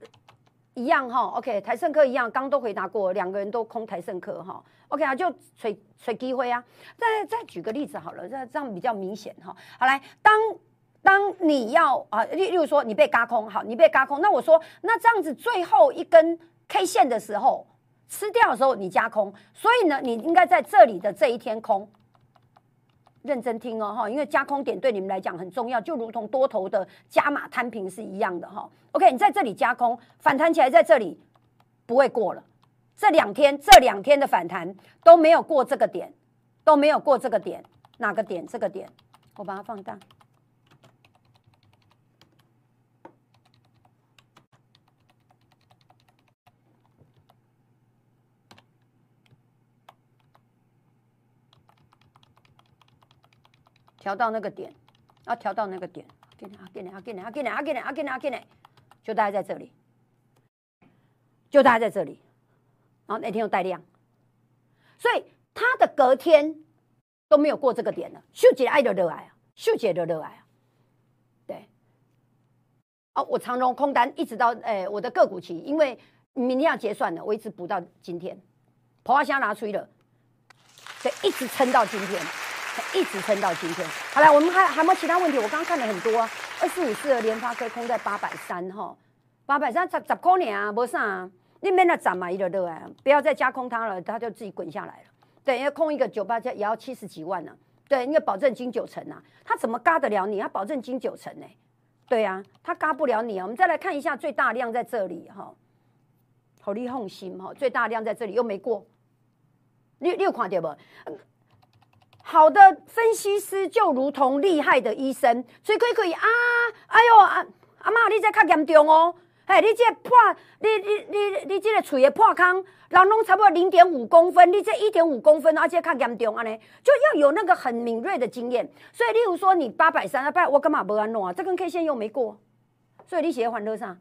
[SPEAKER 1] 一样哈，OK，台盛科一样，刚都回答过，两个人都空台盛科哈，OK 啊，就吹吹机会啊。再再举个例子好了，这这样比较明显哈。好来，当当你要啊，例例如说你被嘎空，好，你被嘎空，那我说那这样子最后一根 K 线的时候吃掉的时候你加空，所以呢，你应该在这里的这一天空。认真听哦哈，因为加空点对你们来讲很重要，就如同多头的加码摊平是一样的哈。OK，你在这里加空反弹起来，在这里不会过了。这两天这两天的反弹都没有过这个点，都没有过这个点，哪个点？这个点，我把它放大。调到那个点，要调到那个点，给你啊，给你啊，给你啊，给你啊，给你啊，给你啊，给你，就大概在这里，就大概在这里，然后那天又带量，所以它的隔天都没有过这个点了，秀姐爱的热爱啊，秀姐的热爱啊，对，哦，我长荣空单一直到诶我的个股期，因为明天要结算了，我一直补到今天，婆花香拿出了，对，一直撑到今天，一直撑到今天。好了，我们还还没有其他问题，我刚刚看了很多。啊二四五四的联发科空在八百三哈，八百三十十块年啊，没啥，你免那涨嘛，一个热啊，不要再加空它了，它就自己滚下来了。对，因为空一个九八加也要七十几万呢。对，因为保证金九成啊，它怎么嘎得了你？它保证金九成呢？对呀，它嘎不了你啊。我们再来看一下最大量在这里哈，好利红心哈，最大量在这里又没过，六六看到不？好的分析师就如同厉害的医生，所以可以可以啊！哎呦啊，阿妈，你这较严重哦！嘿，你这破，你你你你这个嘴的破坑，人拢差不多零点五公分，你这一点五公分，而且较严重安尼，就要有那个很敏锐的经验。所以，例如说你八百三，八我干嘛不安弄啊？这根 K 线又没过，所以你写还多少？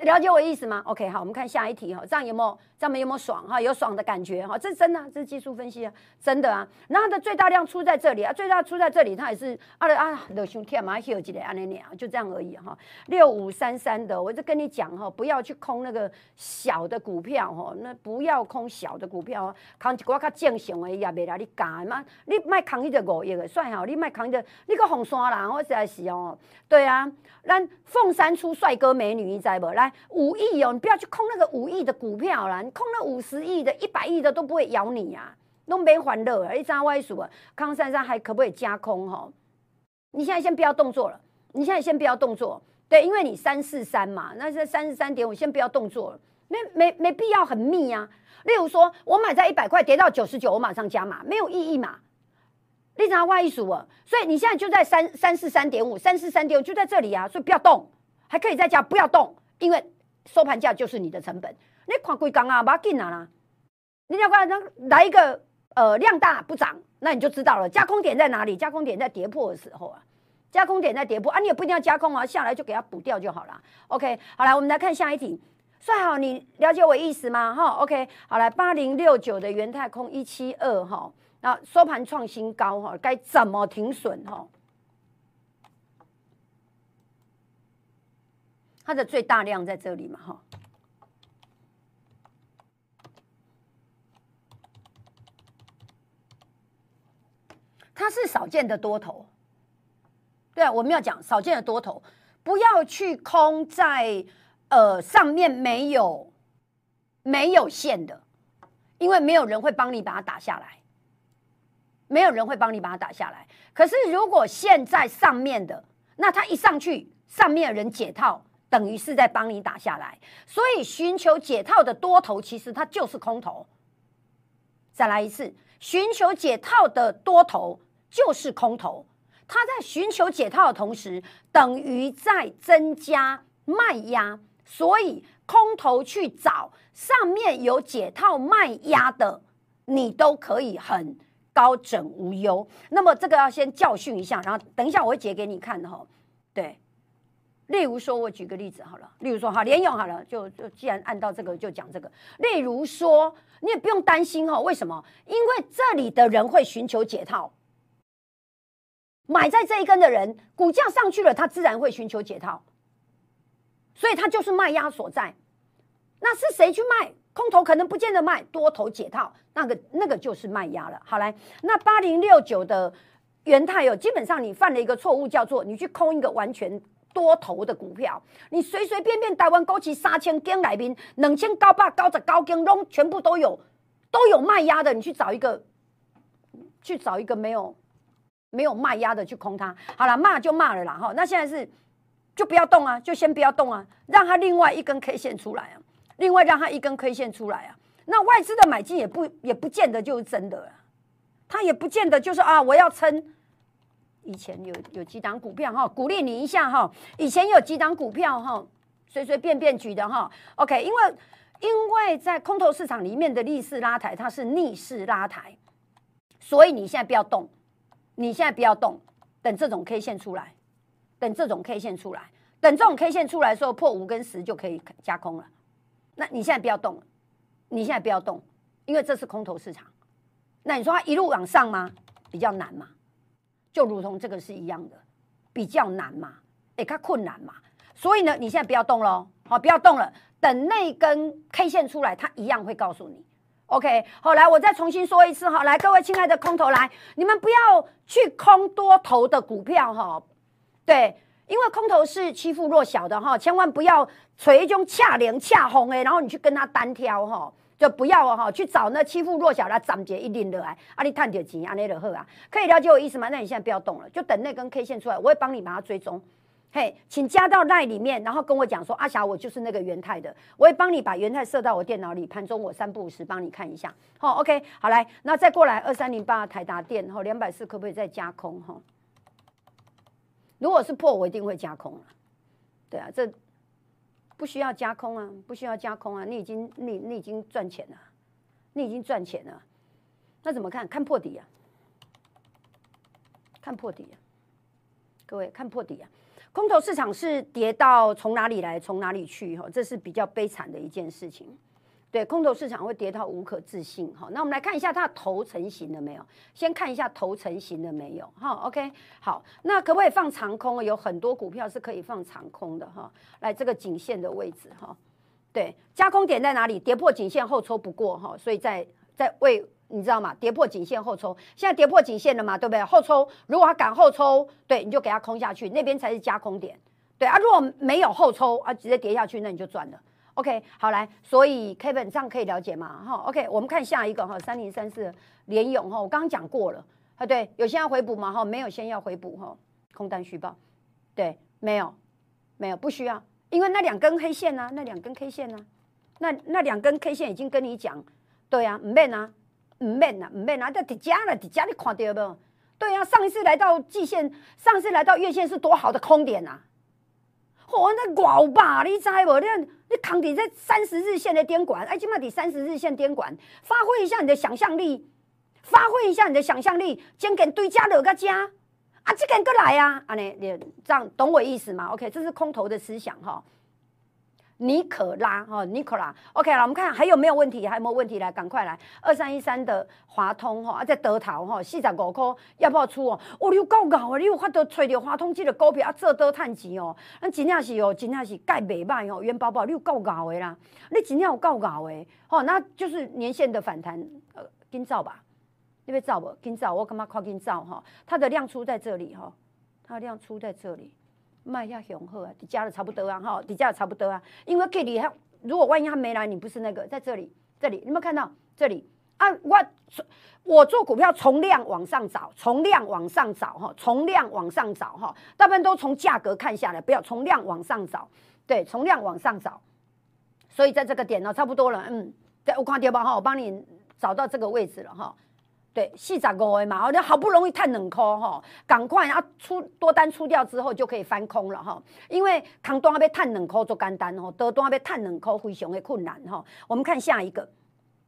[SPEAKER 1] 了解我意思吗？OK，好，我们看下一题哈，这样有没有？这样有没有爽哈？有爽的感觉哈？这是真的，这是技术分析啊，真的啊。那它的最大量出在这里啊，最大出在这里，它也是啊啊，热胸天嘛，休几的安尼啊，就这样而已哈。六五三三的，我就跟你讲哈，不要去空那个小的股票哈，那不要空小的股票，扛一寡较正常的也袂来你干嘛？你卖扛一个五亿的算好，你卖扛一个，你个红山人，我实在是哦，对啊，咱凤山出帅哥美女，你知不？来五亿哦，你不要去空那个五亿的股票啦。你空那五十亿的、一百亿的都不会咬你呀，都没欢乐。一张外数啊，康珊珊还可不可以加空哈？你现在先不要动作了，你现在先不要动作，对，因为你三四三嘛，那是三十三点五，先不要动作了，没没没必要很密啊。例如说，我买在一百块，跌到九十九，我马上加码，没有意义嘛。你张外数啊，所以你现在就在三三四三点五，三四三点五就在这里啊，所以不要动，还可以再加，不要动，因为收盘价就是你的成本。你看规工啊，不要紧啊啦！你要看来一个呃量大不涨，那你就知道了。加空点在哪里？加空点在跌破的时候啊，加空点在跌破啊，你也不一定要加空啊，下来就给它补掉就好了。OK，好来，我们来看下一题。算好，你了解我意思吗？哈，OK，好来，八零六九的元太空一七二哈，那收盘创新高哈，该怎么停损哈？它的最大量在这里嘛哈。它是少见的多头，对啊，我们要讲少见的多头，不要去空在呃上面没有没有线的，因为没有人会帮你把它打下来，没有人会帮你把它打下来。可是如果线在上面的，那它一上去，上面的人解套，等于是在帮你打下来。所以寻求解套的多头，其实它就是空头。再来一次，寻求解套的多头。就是空头，它在寻求解套的同时，等于在增加卖压，所以空头去找上面有解套卖压的，你都可以很高枕无忧。那么这个要先教训一下，然后等一下我会解给你看的哈。对，例如说，我举个例子好了，例如说哈，连用好了，就就既然按到这个就讲这个。例如说，你也不用担心哈，为什么？因为这里的人会寻求解套。买在这一根的人，股价上去了，他自然会寻求解套，所以他就是卖压所在。那是谁去卖？空头可能不见得卖，多头解套，那个那个就是卖压了。好来，那八零六九的元泰哦，基本上你犯了一个错误，叫做你去空一个完全多头的股票，你随随便便台湾高企三千根来宾，两千高八高着高根拢全部都有都有卖压的，你去找一个去找一个没有。没有卖压的去空它，好了，骂就骂了啦哈。那现在是就不要动啊，就先不要动啊，让它另外一根 K 线出来啊，另外让它一根 K 线出来啊。那外资的买进也不也不见得就是真的啊，他也不见得就是啊，我要撑。以前有有几档股票哈，鼓励你一下哈。以前有几档股票哈，随随便便举的哈。OK，因为因为在空头市场里面的逆势拉抬，它是逆势拉抬，所以你现在不要动。你现在不要动，等这种 K 线出来，等这种 K 线出来，等这种 K 线出来的时候，破五跟十就可以加空了。那你现在不要动，你现在不要动，因为这是空头市场。那你说它一路往上吗？比较难嘛，就如同这个是一样的，比较难嘛，哎，它困难嘛。所以呢，你现在不要动喽，好，不要动了，等那根 K 线出来，它一样会告诉你。OK，好，来，我再重新说一次哈，来，各位亲爱的空头来，你们不要去空多头的股票哈，对。因为空头是欺负弱小的哈，千万不要锤一种恰零恰红哎，然后你去跟他单挑哈，就不要哈，去找那欺负弱小的涨跌一定的来，啊你探点钱啊那就好啊，可以了解我意思吗？那你现在不要动了，就等那根 K 线出来，我会帮你把它追踪。嘿，请加到那里面，然后跟我讲说阿霞，我就是那个元泰的，我会帮你把元泰设到我电脑里，盘中我三不五时帮你看一下。好，OK，好来，那再过来二三零八台达电哈，两百四可不可以再加空哈？如果是破，我一定会加空。对啊，这不需要加空啊，不需要加空啊。你已经你你已经赚钱了，你已经赚钱了。那怎么看？看破底啊，看破底啊。各位看破底啊。空头市场是跌到从哪里来，从哪里去？哈，这是比较悲惨的一件事情。对，空头市场会跌到无可置信哈。那我们来看一下它的头成型了没有？先看一下头成型了没有？哈，OK，好，那可不可以放长空？有很多股票是可以放长空的哈。来，这个颈线的位置哈，对，加空点在哪里？跌破颈线后抽不过哈，所以在在为你知道吗？跌破颈线后抽，现在跌破颈线了嘛？对不对？后抽，如果它敢后抽，对，你就给它空下去，那边才是加空点。对啊，如果没有后抽啊，直接跌下去，那你就赚了。OK，好来，所以 Kevin 这样可以了解吗？哈，OK，我们看下一个哈，三零三四联勇哈，我刚刚讲过了啊，对，有先要回补吗？哈，没有先要回补哈，空单虚报，对，没有，没有，不需要，因为那两根黑线呢，那两根 K 线呢，那那两根 K 线已经跟你讲，对啊，唔免啊，唔免啊，唔免啊，在底加了，底加你看到不？对啊，上一次来到季线，上次来到月线是多好的空点呐！嚯，那怪吧，你知无？你你扛底在三十日线的点管，哎，起码底三十日线点管，发挥一下你的想象力，发挥一下你的想象力，先给堆加了个家，啊，这个人过来啊，啊，你你这样懂我意思吗？OK，这是空头的思想哈。尼可拉哈，尼可拉，OK 了，我们看还有没有问题？还有没有问题？来，赶快来，二三一三的华通哈，啊，在德桃哈，四十五块要不要出哦？哦，你有够高啊！你有法度揣着华通这个股票啊，做多趁钱哦？那真正是哦，真正是盖袂歹哦，元宝宝你有够高的啦！你真正有够高的哦，那就是年线的反弹，呃，紧造吧？你要造不？紧造，我干嘛快紧造哈？它的量出在这里哈，它的量出在这里。卖下雄厚啊，底价的差不多啊，哈，底价的差不多啊。因为 K 里它如果万一它没来，你不是那个在这里，这里，你有没有看到这里啊？我我做股票从量往上找，从量往上找哈，从量往上找哈，大部分都从价格看下来，不要从量往上找，对，从量往上找。所以在这个点呢，差不多了，嗯，对，我看掉吧哈，我帮你找到这个位置了哈。对，四十五的嘛，你好不容易探两空哈，赶快啊出多单出掉之后就可以翻空了哈。因为扛单要探两空做干单哦，得单要探两空非常的困难哈。我们看下一个，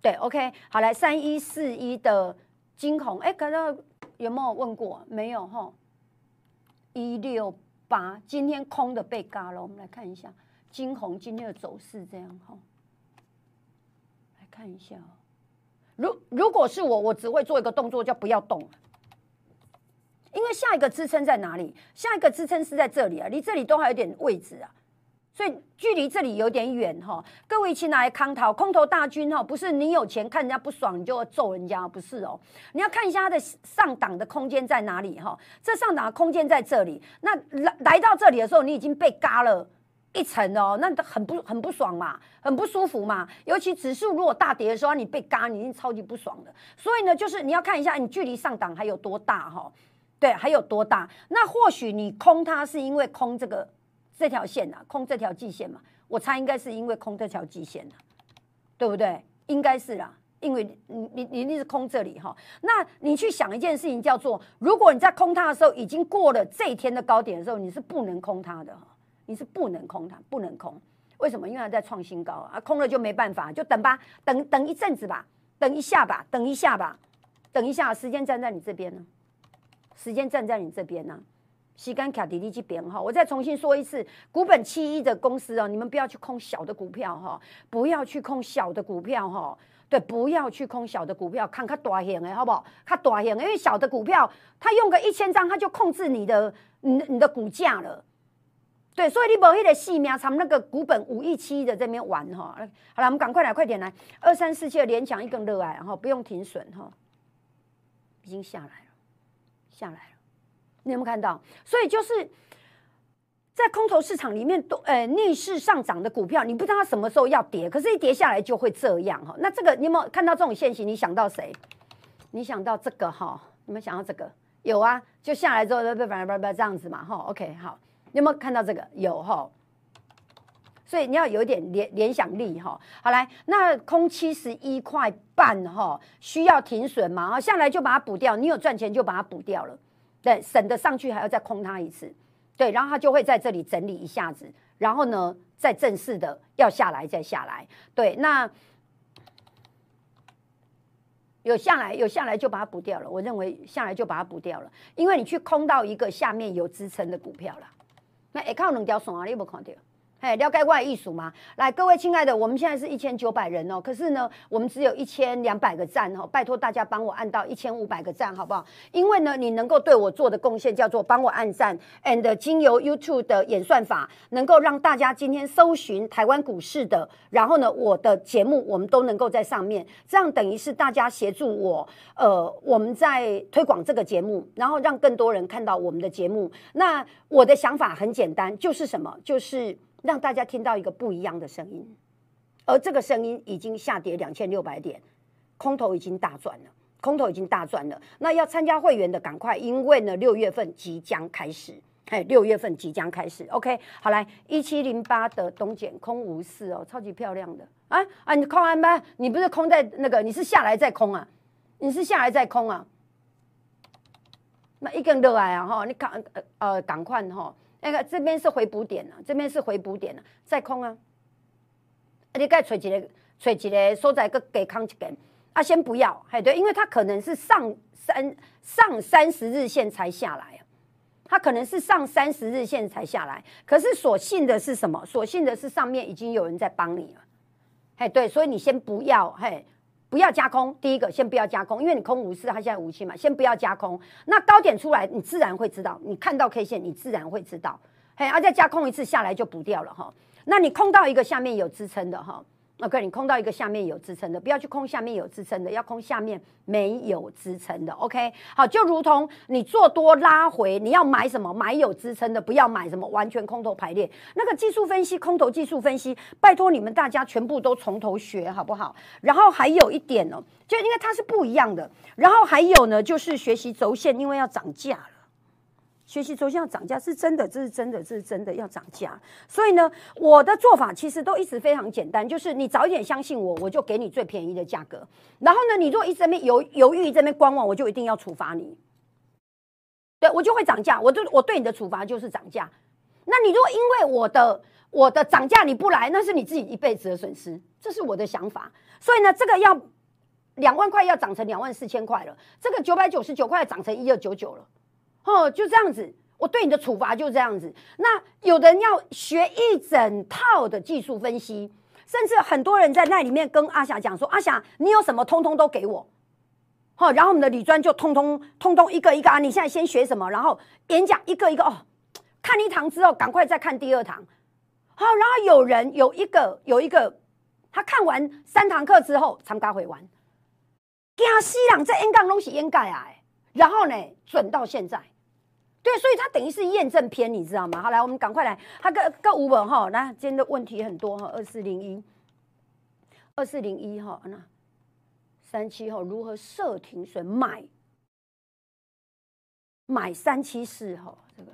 [SPEAKER 1] 对，OK，好来三一四一的金红，哎，刚刚有没有问过？没有哈。一六八今天空的被嘎了，我们来看一下金红今天的走势这样哈，来看一下哦。如如果是我，我只会做一个动作，叫不要动，因为下一个支撑在哪里？下一个支撑是在这里啊，离这里都还有点位置啊，所以距离这里有点远哈。各位亲爱的康涛空头大军哈，不是你有钱看人家不爽你就要揍人家，不是哦，你要看一下它的上档的空间在哪里哈。这上档的空间在这里，那来来到这里的时候，你已经被嘎了。一层哦，那很不很不爽嘛，很不舒服嘛。尤其指数如果大跌的时候，你被嘎，你一定超级不爽的。所以呢，就是你要看一下你距离上档还有多大哈，对，还有多大。那或许你空它是因为空这个这条线呐，空这条季线嘛。我猜应该是因为空这条季线的，对不对？应该是啦，因为你你你一定是空这里哈。那你去想一件事情，叫做如果你在空它的时候已经过了这一天的高点的时候，你是不能空它的。你是不能空它，不能空，为什么？因为它在创新高啊，空了就没办法，就等吧，等等一阵子吧，等一下吧，等一下吧，等一下，时间站在你这边呢，时间站在你这边呢，吸干卡迪利这边哈，我再重新说一次，股本七一的公司哦，你们不要去空小的股票哈，不要去空小的股票哈，对，不要去空小的股票，看看大型的好不好？看大型，因为小的股票，它用个一千张，它就控制你的你你的股价了，对，所以你无迄个细命，从那个股本五亿七的这边玩哈，好了，我们赶快来，快点来，二三四七的连强一根热爱，然后不用停损哈，已经下来了，下来了。你有没有看到？所以就是在空头市场里面，都呃逆势上涨的股票，你不知道它什么时候要跌，可是一跌下来就会这样哈。那这个你有没有看到这种现形？你想到谁？你想到这个哈？你们想到这个？有啊，就下来之后，不不不不这样子嘛哈。OK，好，有没有看到这个？有哈。所以你要有点联联想力哈。好来，那空七十一块半哈，需要停损嘛？哈，下来就把它补掉。你有赚钱就把它补掉了。对，省得上去还要再空它一次，对，然后它就会在这里整理一下子，然后呢，再正式的要下来再下来，对，那有下来有下来就把它补掉了，我认为下来就把它补掉了，因为你去空到一个下面有支撑的股票了，那下头有两条线，你无看着？哎，了解外艺术吗？来，各位亲爱的，我们现在是一千九百人哦，可是呢，我们只有一千两百个赞哦，拜托大家帮我按到一千五百个赞，好不好？因为呢，你能够对我做的贡献叫做帮我按赞，and 经由 YouTube 的演算法，能够让大家今天搜寻台湾股市的，然后呢，我的节目我们都能够在上面，这样等于是大家协助我，呃，我们在推广这个节目，然后让更多人看到我们的节目。那我的想法很简单，就是什么？就是。让大家听到一个不一样的声音，而这个声音已经下跌两千六百点，空头已经大赚了，空头已经大赚了。那要参加会员的赶快，因为呢六月份即将开始，哎，六月份即将开始。OK，好来，一七零八的东简空无四哦，超级漂亮的啊啊！你空完吗？你不是空在那个？你是下来再空啊？你是下来再空啊？那一根热来啊哈！你赶赶快哈！那个这边是回补点了，这边是回补点了，再空啊！你该吹一个，吹一个所在个给康一根啊，先不要，嘿对，因为它可能是上三上三十日线才下来啊，它可能是上三十日线才下来，可是所幸的是什么？所幸的是上面已经有人在帮你了，嘿对，所以你先不要，嘿。不要加空，第一个先不要加空，因为你空无四，它现在无七嘛，先不要加空。那高点出来，你自然会知道，你看到 K 线，你自然会知道，嘿，而再加空一次下来就补掉了哈。那你空到一个下面有支撑的哈。OK，你空到一个下面有支撑的，不要去空下面有支撑的，要空下面没有支撑的。OK，好，就如同你做多拉回，你要买什么？买有支撑的，不要买什么完全空头排列。那个技术分析，空头技术分析，拜托你们大家全部都从头学好不好？然后还有一点哦，就因为它是不一样的。然后还有呢，就是学习轴线，因为要涨价了。学习轴线要涨价是真的，这是真的，这是真的要涨价。所以呢，我的做法其实都一直非常简单，就是你早一点相信我，我就给你最便宜的价格。然后呢，你如果一直在那犹犹豫，这边观望，我就一定要处罚你。对我就会涨价，我就我对你的处罚就是涨价。那你如果因为我的我的涨价你不来，那是你自己一辈子的损失。这是我的想法。所以呢，这个要两万块要涨成两万四千块了，这个九百九十九块涨成一二九九了。哦，就这样子，我对你的处罚就这样子。那有的人要学一整套的技术分析，甚至很多人在那里面跟阿霞讲说：“阿霞，你有什么通通都给我。”好，然后我们的李专就通通通通一个一个啊，你现在先学什么，然后演讲一个一个哦，看一堂之后赶快再看第二堂。好，然后有人有一个有一个，他看完三堂课之后，参加会完，惊死人！这演讲拢是演盖啊，然后呢，准到现在。对，所以它等于是验证篇，你知道吗？好，来，我们赶快来，它个个五本哈，那今天的问题很多哈，二四零一，二四零一哈，那三七哈如何设停损买买三七四哈，这个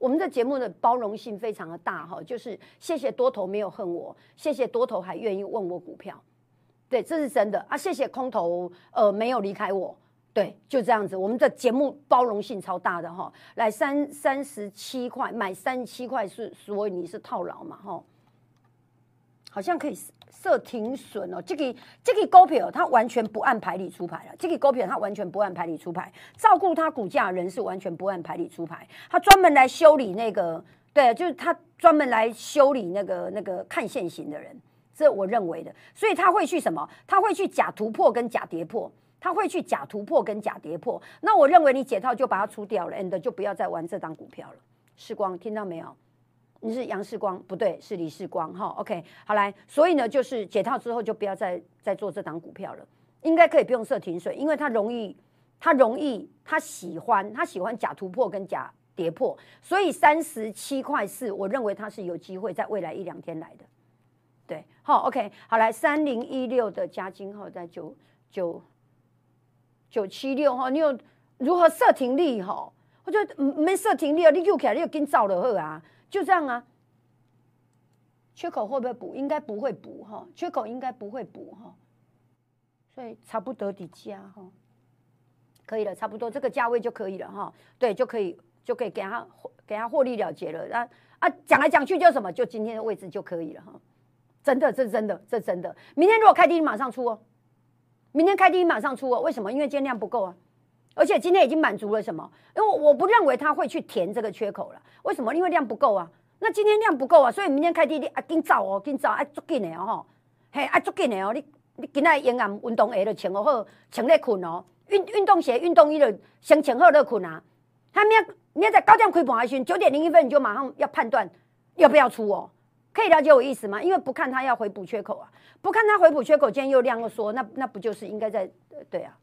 [SPEAKER 1] 我们的节目的包容性非常的大哈，就是谢谢多头没有恨我，谢谢多头还愿意问我股票，对，这是真的啊，谢谢空头呃没有离开我。对，就这样子，我们的节目包容性超大的哈。来三三十七块买三十七块是，所以你是套牢嘛哈。好像可以设停损哦。这个这个股票它完全不按牌理出牌了，这个股票它完全不按牌理出牌，照顾它股价的人是完全不按牌理出牌，他专门来修理那个，对，就是他专门来修理那个那个看现行的人，这我认为的，所以他会去什么？他会去假突破跟假跌破。他会去假突破跟假跌破，那我认为你解套就把它出掉了，and 就不要再玩这档股票了。世光听到没有？你是杨世光，不对，是李世光哈。OK，好来，所以呢，就是解套之后就不要再再做这档股票了，应该可以不用设停损，因为它容易，它容易，他喜欢，他喜欢假突破跟假跌破，所以三十七块四，我认为它是有机会在未来一两天来的。对，好，OK，好来，三零一六的加金号在九九。九七六哈，你有如何设停利哈？我觉得没设停利，你又起来你又跟造了好啊，就这样啊。缺口会不会补？应该不会补哈，缺口应该不会补哈，所以差不多的价哈，可以了，差不多这个价位就可以了哈。对，就可以就可以给他给他获利了结了。啊啊，讲来讲去就什么？就今天的位置就可以了哈。真的，这真的，这真的。明天如果开低，马上出哦。明天开低马上出哦，为什么？因为今天量不够啊，而且今天已经满足了什么？因为我不认为它会去填这个缺口了。为什么？因为量不够啊。那今天量不够啊，所以明天开低你啊，紧走哦，紧走啊，足紧的哦吼，嘿，啊足紧的哦。你你今仔沿岸运动鞋就穿好，穿咧困哦。运运动鞋、运动衣就先穿好咧困啊。他明明天在高点开盘时，九点零一分你就马上要判断要不要出哦。可以了解我意思吗？因为不看它要回补缺口啊，不看它回补缺口，今天又量又缩，那那不就是应该在对啊？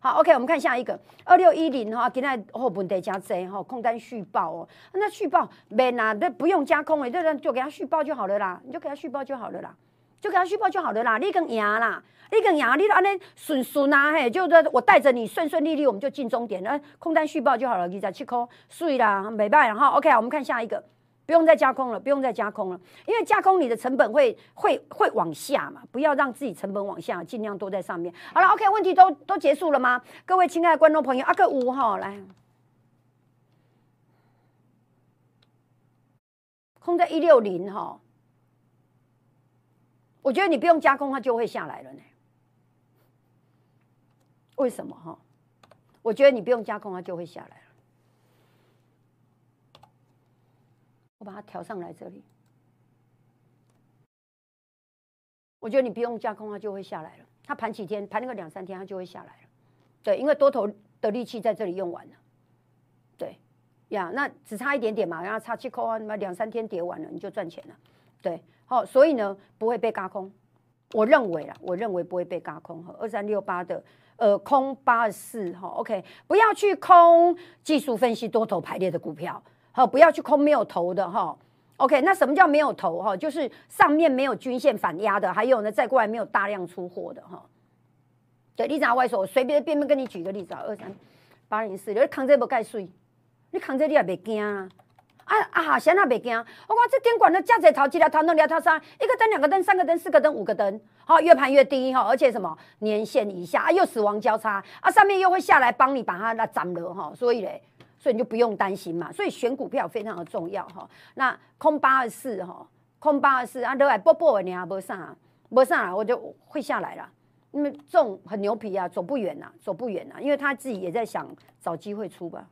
[SPEAKER 1] 好，OK，我们看下一个。二六一零哈，今天后本得加 Z 哈，空单续报哦，那续报没拿，那不用加空诶，这人就给他续报就好了啦，你就给他续报就好了啦，就给他续报就好了啦，你跟赢啦，你跟赢，你安尼顺顺啊嘿，就是我带着你顺顺利利，我们就进终点，那空单续报就好了，二十七块，碎啦，没办法哈，OK，我们看下一个。不用再加空了，不用再加空了，因为加空你的成本会会会往下嘛，不要让自己成本往下，尽量都在上面。好了，OK，问题都都结束了吗？各位亲爱的观众朋友，阿克五号来，空在一六零哈，我觉得你不用加空，它就会下来了呢。为什么哈？我觉得你不用加空，它就会下来。我把它调上来这里，我觉得你不用加空，它就会下来了。它盘几天，盘那个两三天，它就会下来了。对，因为多头的力气在这里用完了。对呀，那只差一点点嘛，然后差七扣啊，那么两三天跌完了，你就赚钱了。对，好，所以呢，不会被嘎空。我认为啦，我认为不会被嘎空。和二三六八的呃空八四哈，OK，不要去空技术分析多头排列的股票。好，不要去空没有头的哈。OK，那什么叫没有头哈？就是上面没有均线反压的，还有呢，再过来没有大量出货的哈。对，你讲外说，随便便便跟你举个例子啊，二三八零四，你扛这不盖水，你扛这你也别惊啊。啊啊，谁也别惊？我讲这电管的价值头几条头两条头三，一个灯、两个灯、三个灯、四个灯、五个灯，好，越盘越低哈，而且什么年限以下啊，又死亡交叉啊，上面又会下来帮你把它那斩了哈，所以嘞。所以你就不用担心嘛，所以选股票非常的重要哈。那空八二四哈，空八二四啊，都来波波你还不上，不上我就会下来了。因为这种很牛皮啊，走不远呐，走不远呐，因为他自己也在想找机会出吧。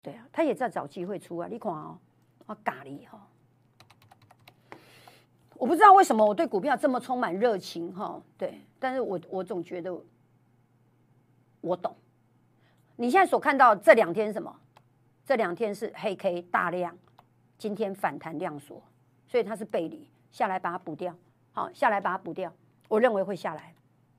[SPEAKER 1] 对啊，他也在找机会出啊。你看哦，啊咖喱哈，我不知道为什么我对股票这么充满热情哈。对，但是我我总觉得我懂。你现在所看到这两天什么？这两天是黑 K 大量，今天反弹量缩，所以它是背离下来，把它补掉。好，下来把它补掉，我认为会下来。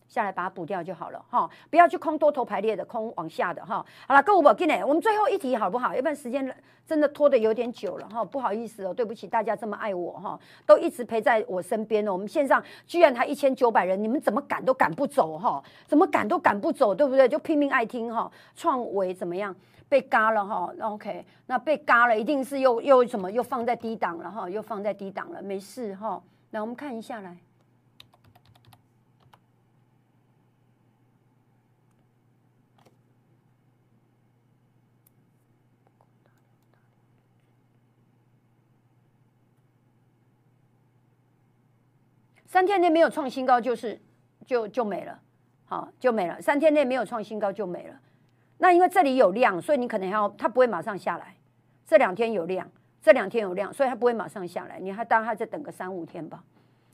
[SPEAKER 1] 下来把它补掉就好了哈，不要去空多头排列的，空往下的哈。好了，各位宝进来，我们最后一题好不好？要不然时间真的拖得有点久了哈，不好意思哦，对不起大家这么爱我哈，都一直陪在我身边哦。我们线上居然还一千九百人，你们怎么赶都赶不走哈？怎么赶都赶不走，对不对？就拼命爱听哈。创维怎么样？被嘎了哈？OK，那被嘎了，一定是又又什么又放在低档了哈？又放在低档了，没事哈。来，我们看一下来。三天内没有创新高就是就就没了，好就没了。三天内没有创新高就没了。那因为这里有量，所以你可能要它不会马上下来。这两天有量，这两天有量，所以它不会马上下来。你还当它再等个三五天吧，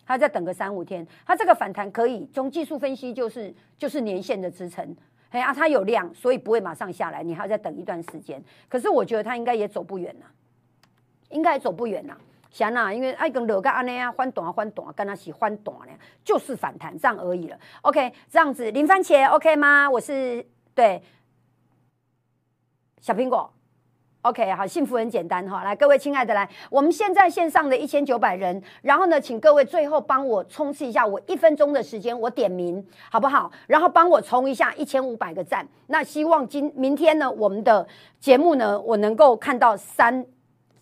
[SPEAKER 1] 它再等个三五天，它这个反弹可以从技术分析就是就是年线的支撑。哎啊，它有量，所以不会马上下来，你还要再等一段时间。可是我觉得它应该也走不远了，应该走不远了。想啊，因为爱跟落个安尼啊，翻短啊翻短，跟他起翻短呢，就是反弹这样而已了。OK，这样子零番茄 OK 吗？我是对小苹果。OK，好，幸福很简单哈。来，各位亲爱的，来，我们现在线上的一千九百人，然后呢，请各位最后帮我冲刺一下，我一分钟的时间，我点名好不好？然后帮我冲一下一千五百个赞。那希望今明天呢，我们的节目呢，我能够看到三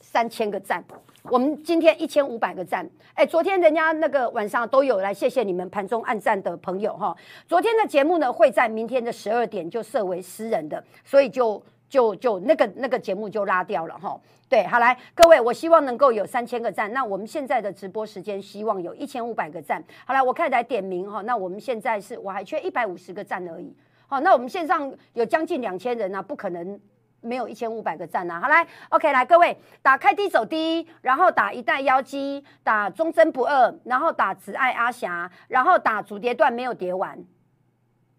[SPEAKER 1] 三千个赞。我们今天一千五百个赞。哎，昨天人家那个晚上都有来，谢谢你们盘中按赞的朋友哈。昨天的节目呢，会在明天的十二点就设为私人的，所以就。就就那个那个节目就拉掉了哈，对，好来各位，我希望能够有三千个赞。那我们现在的直播时间希望有一千五百个赞。好来，我开始来点名哈。那我们现在是我还缺一百五十个赞而已。好，那我们线上有将近两千人啊，不可能没有一千五百个赞呐。好来，OK，来各位打开低走低，然后打一代妖姬，打忠贞不二，然后打慈爱阿霞，然后打主跌段没有叠完，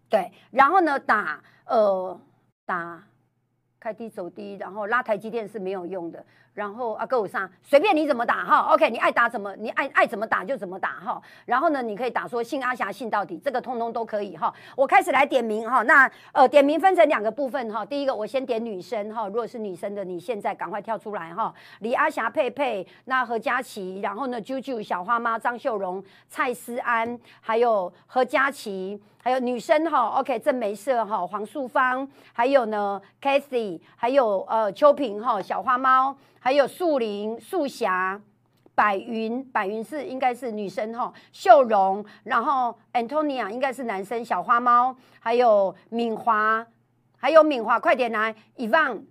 [SPEAKER 1] 对，然后呢打呃打。开低走低，然后拉台积电是没有用的。然后啊，够上随便你怎么打哈，OK，你爱打怎么，你爱爱怎么打就怎么打哈。然后呢，你可以打说信阿霞信到底，这个通通都可以哈。我开始来点名哈，那呃点名分成两个部分哈。第一个我先点女生哈，如果是女生的，你现在赶快跳出来哈。李阿霞、佩佩、那何佳琪，然后呢啾啾、小花妈、张秀荣、蔡思安，还有何佳琪。还有女生哈，OK，郑梅色哈，黄素芳，还有呢，Kathy，还有呃秋萍哈，小花猫，还有素林、素霞、百云，百云是应该是女生哈，秀荣，然后 Antonia 应该是男生，小花猫，还有敏华，还有敏华，快点来，Evan。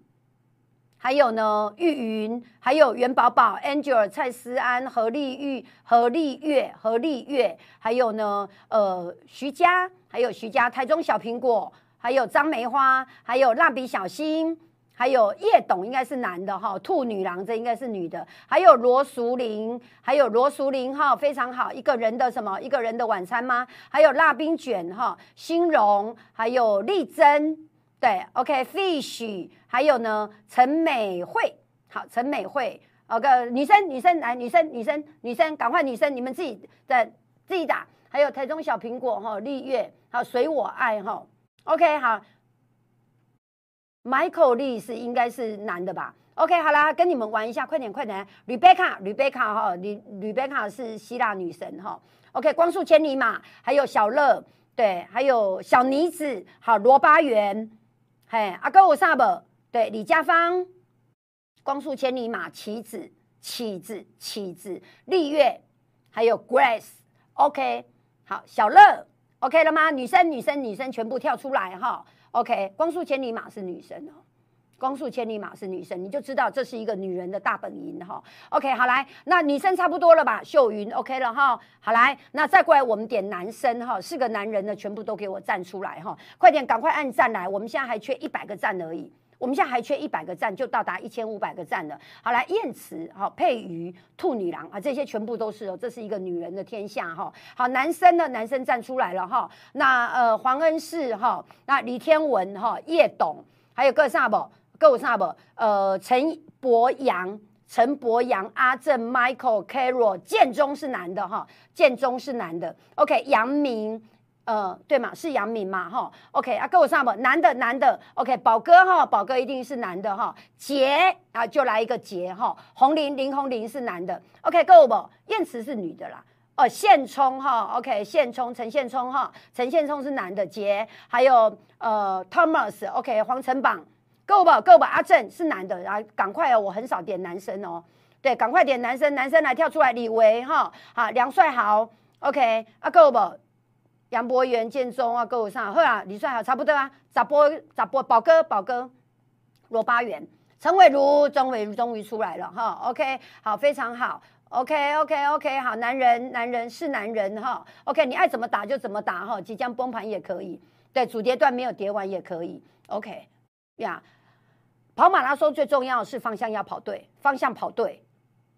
[SPEAKER 1] 还有呢，玉云，还有元宝宝，Angel，蔡思安，何丽玉，何丽月，何丽月，还有呢，呃，徐佳，还有徐佳，台中小苹果，还有张梅花，还有蜡笔小新，还有叶董，应该是男的哈，兔女郎这应该是女的，还有罗淑玲，还有罗淑玲哈，非常好，一个人的什么，一个人的晚餐吗？还有蜡冰卷哈，新荣，还有丽珍。对，OK，Fish，还有呢，陈美惠，好，陈美惠，OK，女生，女生来，女生，女生，女生，赶快，女生，你们自己的自己打，还有台中小苹果哈，丽月，好，随我爱哈，OK，好，Michael Lee 是应该是男的吧？OK，好啦，跟你们玩一下，快点，快点，Rebecca，Rebecca 哈，Rebecca 是希腊女神哈，OK，光速千里马，还有小乐，对，还有小妮子，好，罗巴元。嘿，阿哥我啥不？对，李家芳，光速千里马，棋子，棋子，棋子，丽月，还有 Grace，OK，好，小乐，OK 了吗？女生，女生，女生全部跳出来哈，OK，光速千里马是女生哦。光速千里马是女生，你就知道这是一个女人的大本营哈。OK，好来，那女生差不多了吧？秀云 OK 了哈。好来，那再过来我们点男生哈，四个男人呢，全部都给我站出来哈，快点，赶快按赞来。我们现在还缺一百个赞而已，我们现在还缺一百个赞就到达一千五百个赞了。好来，燕池哈，佩瑜、兔女郎啊，这些全部都是哦，这是一个女人的天下哈。好，男生呢，男生站出来了哈。那呃，黄恩世哈，那李天文哈，叶董，还有个啥不？够啥不？呃，陈博阳、陈博阳、阿正、Michael、Carol，建中是男的哈，建中是男的。OK，杨明，呃，对嘛，是杨明嘛哈。OK，啊，够上不？男的，男的。OK，宝哥哈，宝哥一定是男的哈。杰啊，就来一个杰哈。红林林红林是男的。OK，够不？燕慈是女的啦。哦，现充哈。OK，现充陈现充哈，陈现充是男的。杰还有呃，Thomas。OK，黄晨榜。够吧，够吧，阿正是男的，然后赶快哦，我很少点男生哦，对，赶快点男生，男生来跳出来，李维哈，好，梁帅豪，OK，啊够不？杨博元、建中啊，够上，好啊，李帅好差不多啊，杂波杂波，宝哥宝哥，罗八元，陈伟如，钟伟如终于出来了哈，OK，好，非常好。OK OK OK，好，男人男人是男人哈。OK，你爱怎么打就怎么打哈，即将崩盘也可以，对，主跌段没有跌完也可以。OK，呀，跑马拉松最重要的是方向要跑对，方向跑对，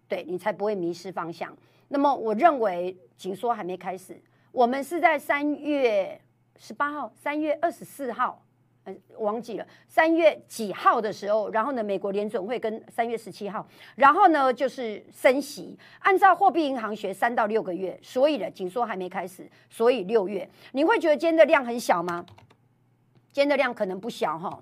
[SPEAKER 1] 对你才不会迷失方向。那么我认为紧缩还没开始，我们是在三月十八号、三月二十四号。呃忘记了三月几号的时候，然后呢，美国联准会跟三月十七号，然后呢就是升息，按照货币银行学三到六个月，所以呢紧缩还没开始，所以六月你会觉得今天的量很小吗？今天的量可能不小哈。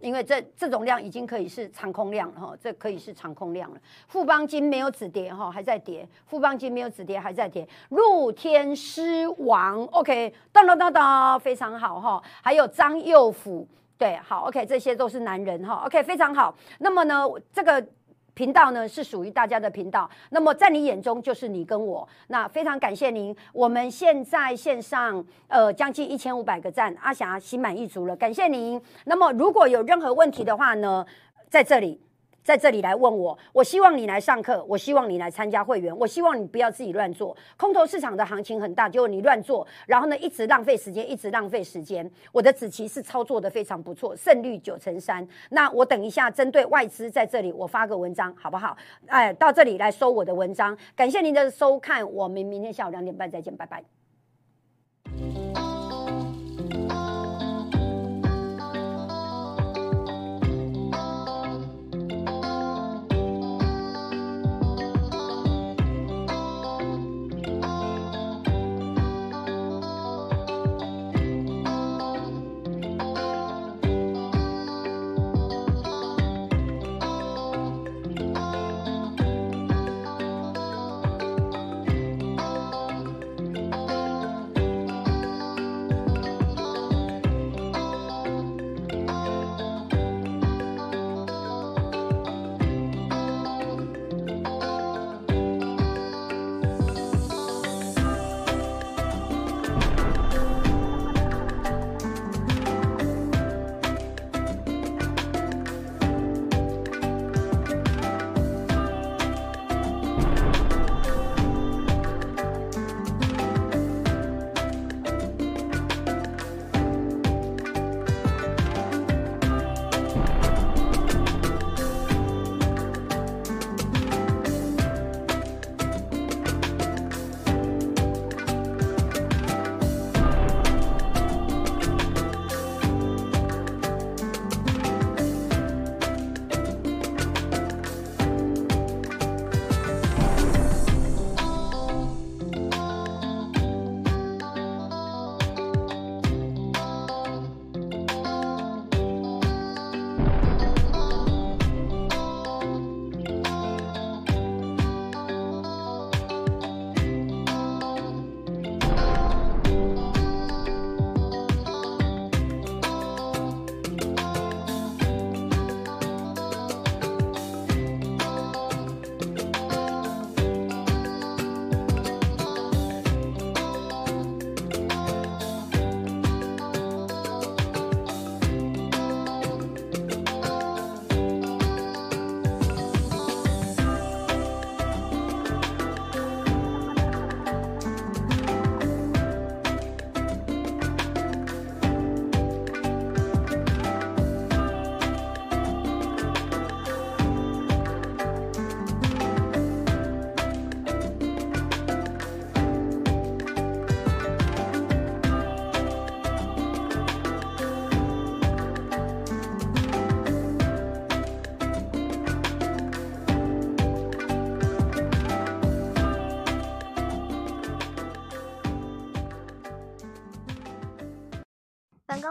[SPEAKER 1] 因为这这种量已经可以是长空量了哈，这可以是长空量了。富邦金没有止跌哈，还在跌。富邦金没有止跌，还在跌。露天狮王，OK，当当当当，非常好哈。还有张佑甫，对，好，OK，这些都是男人哈，OK，非常好。那么呢，这个。频道呢是属于大家的频道，那么在你眼中就是你跟我，那非常感谢您。我们现在线上呃将近一千五百个赞，阿霞心满意足了，感谢您。那么如果有任何问题的话呢，在这里。在这里来问我，我希望你来上课，我希望你来参加会员，我希望你不要自己乱做。空头市场的行情很大，结果你乱做，然后呢一直浪费时间，一直浪费时间。我的子棋是操作的非常不错，胜率九成三。那我等一下针对外资在这里，我发个文章好不好？哎，到这里来收我的文章，感谢您的收看，我们明天下午两点半再见，拜拜。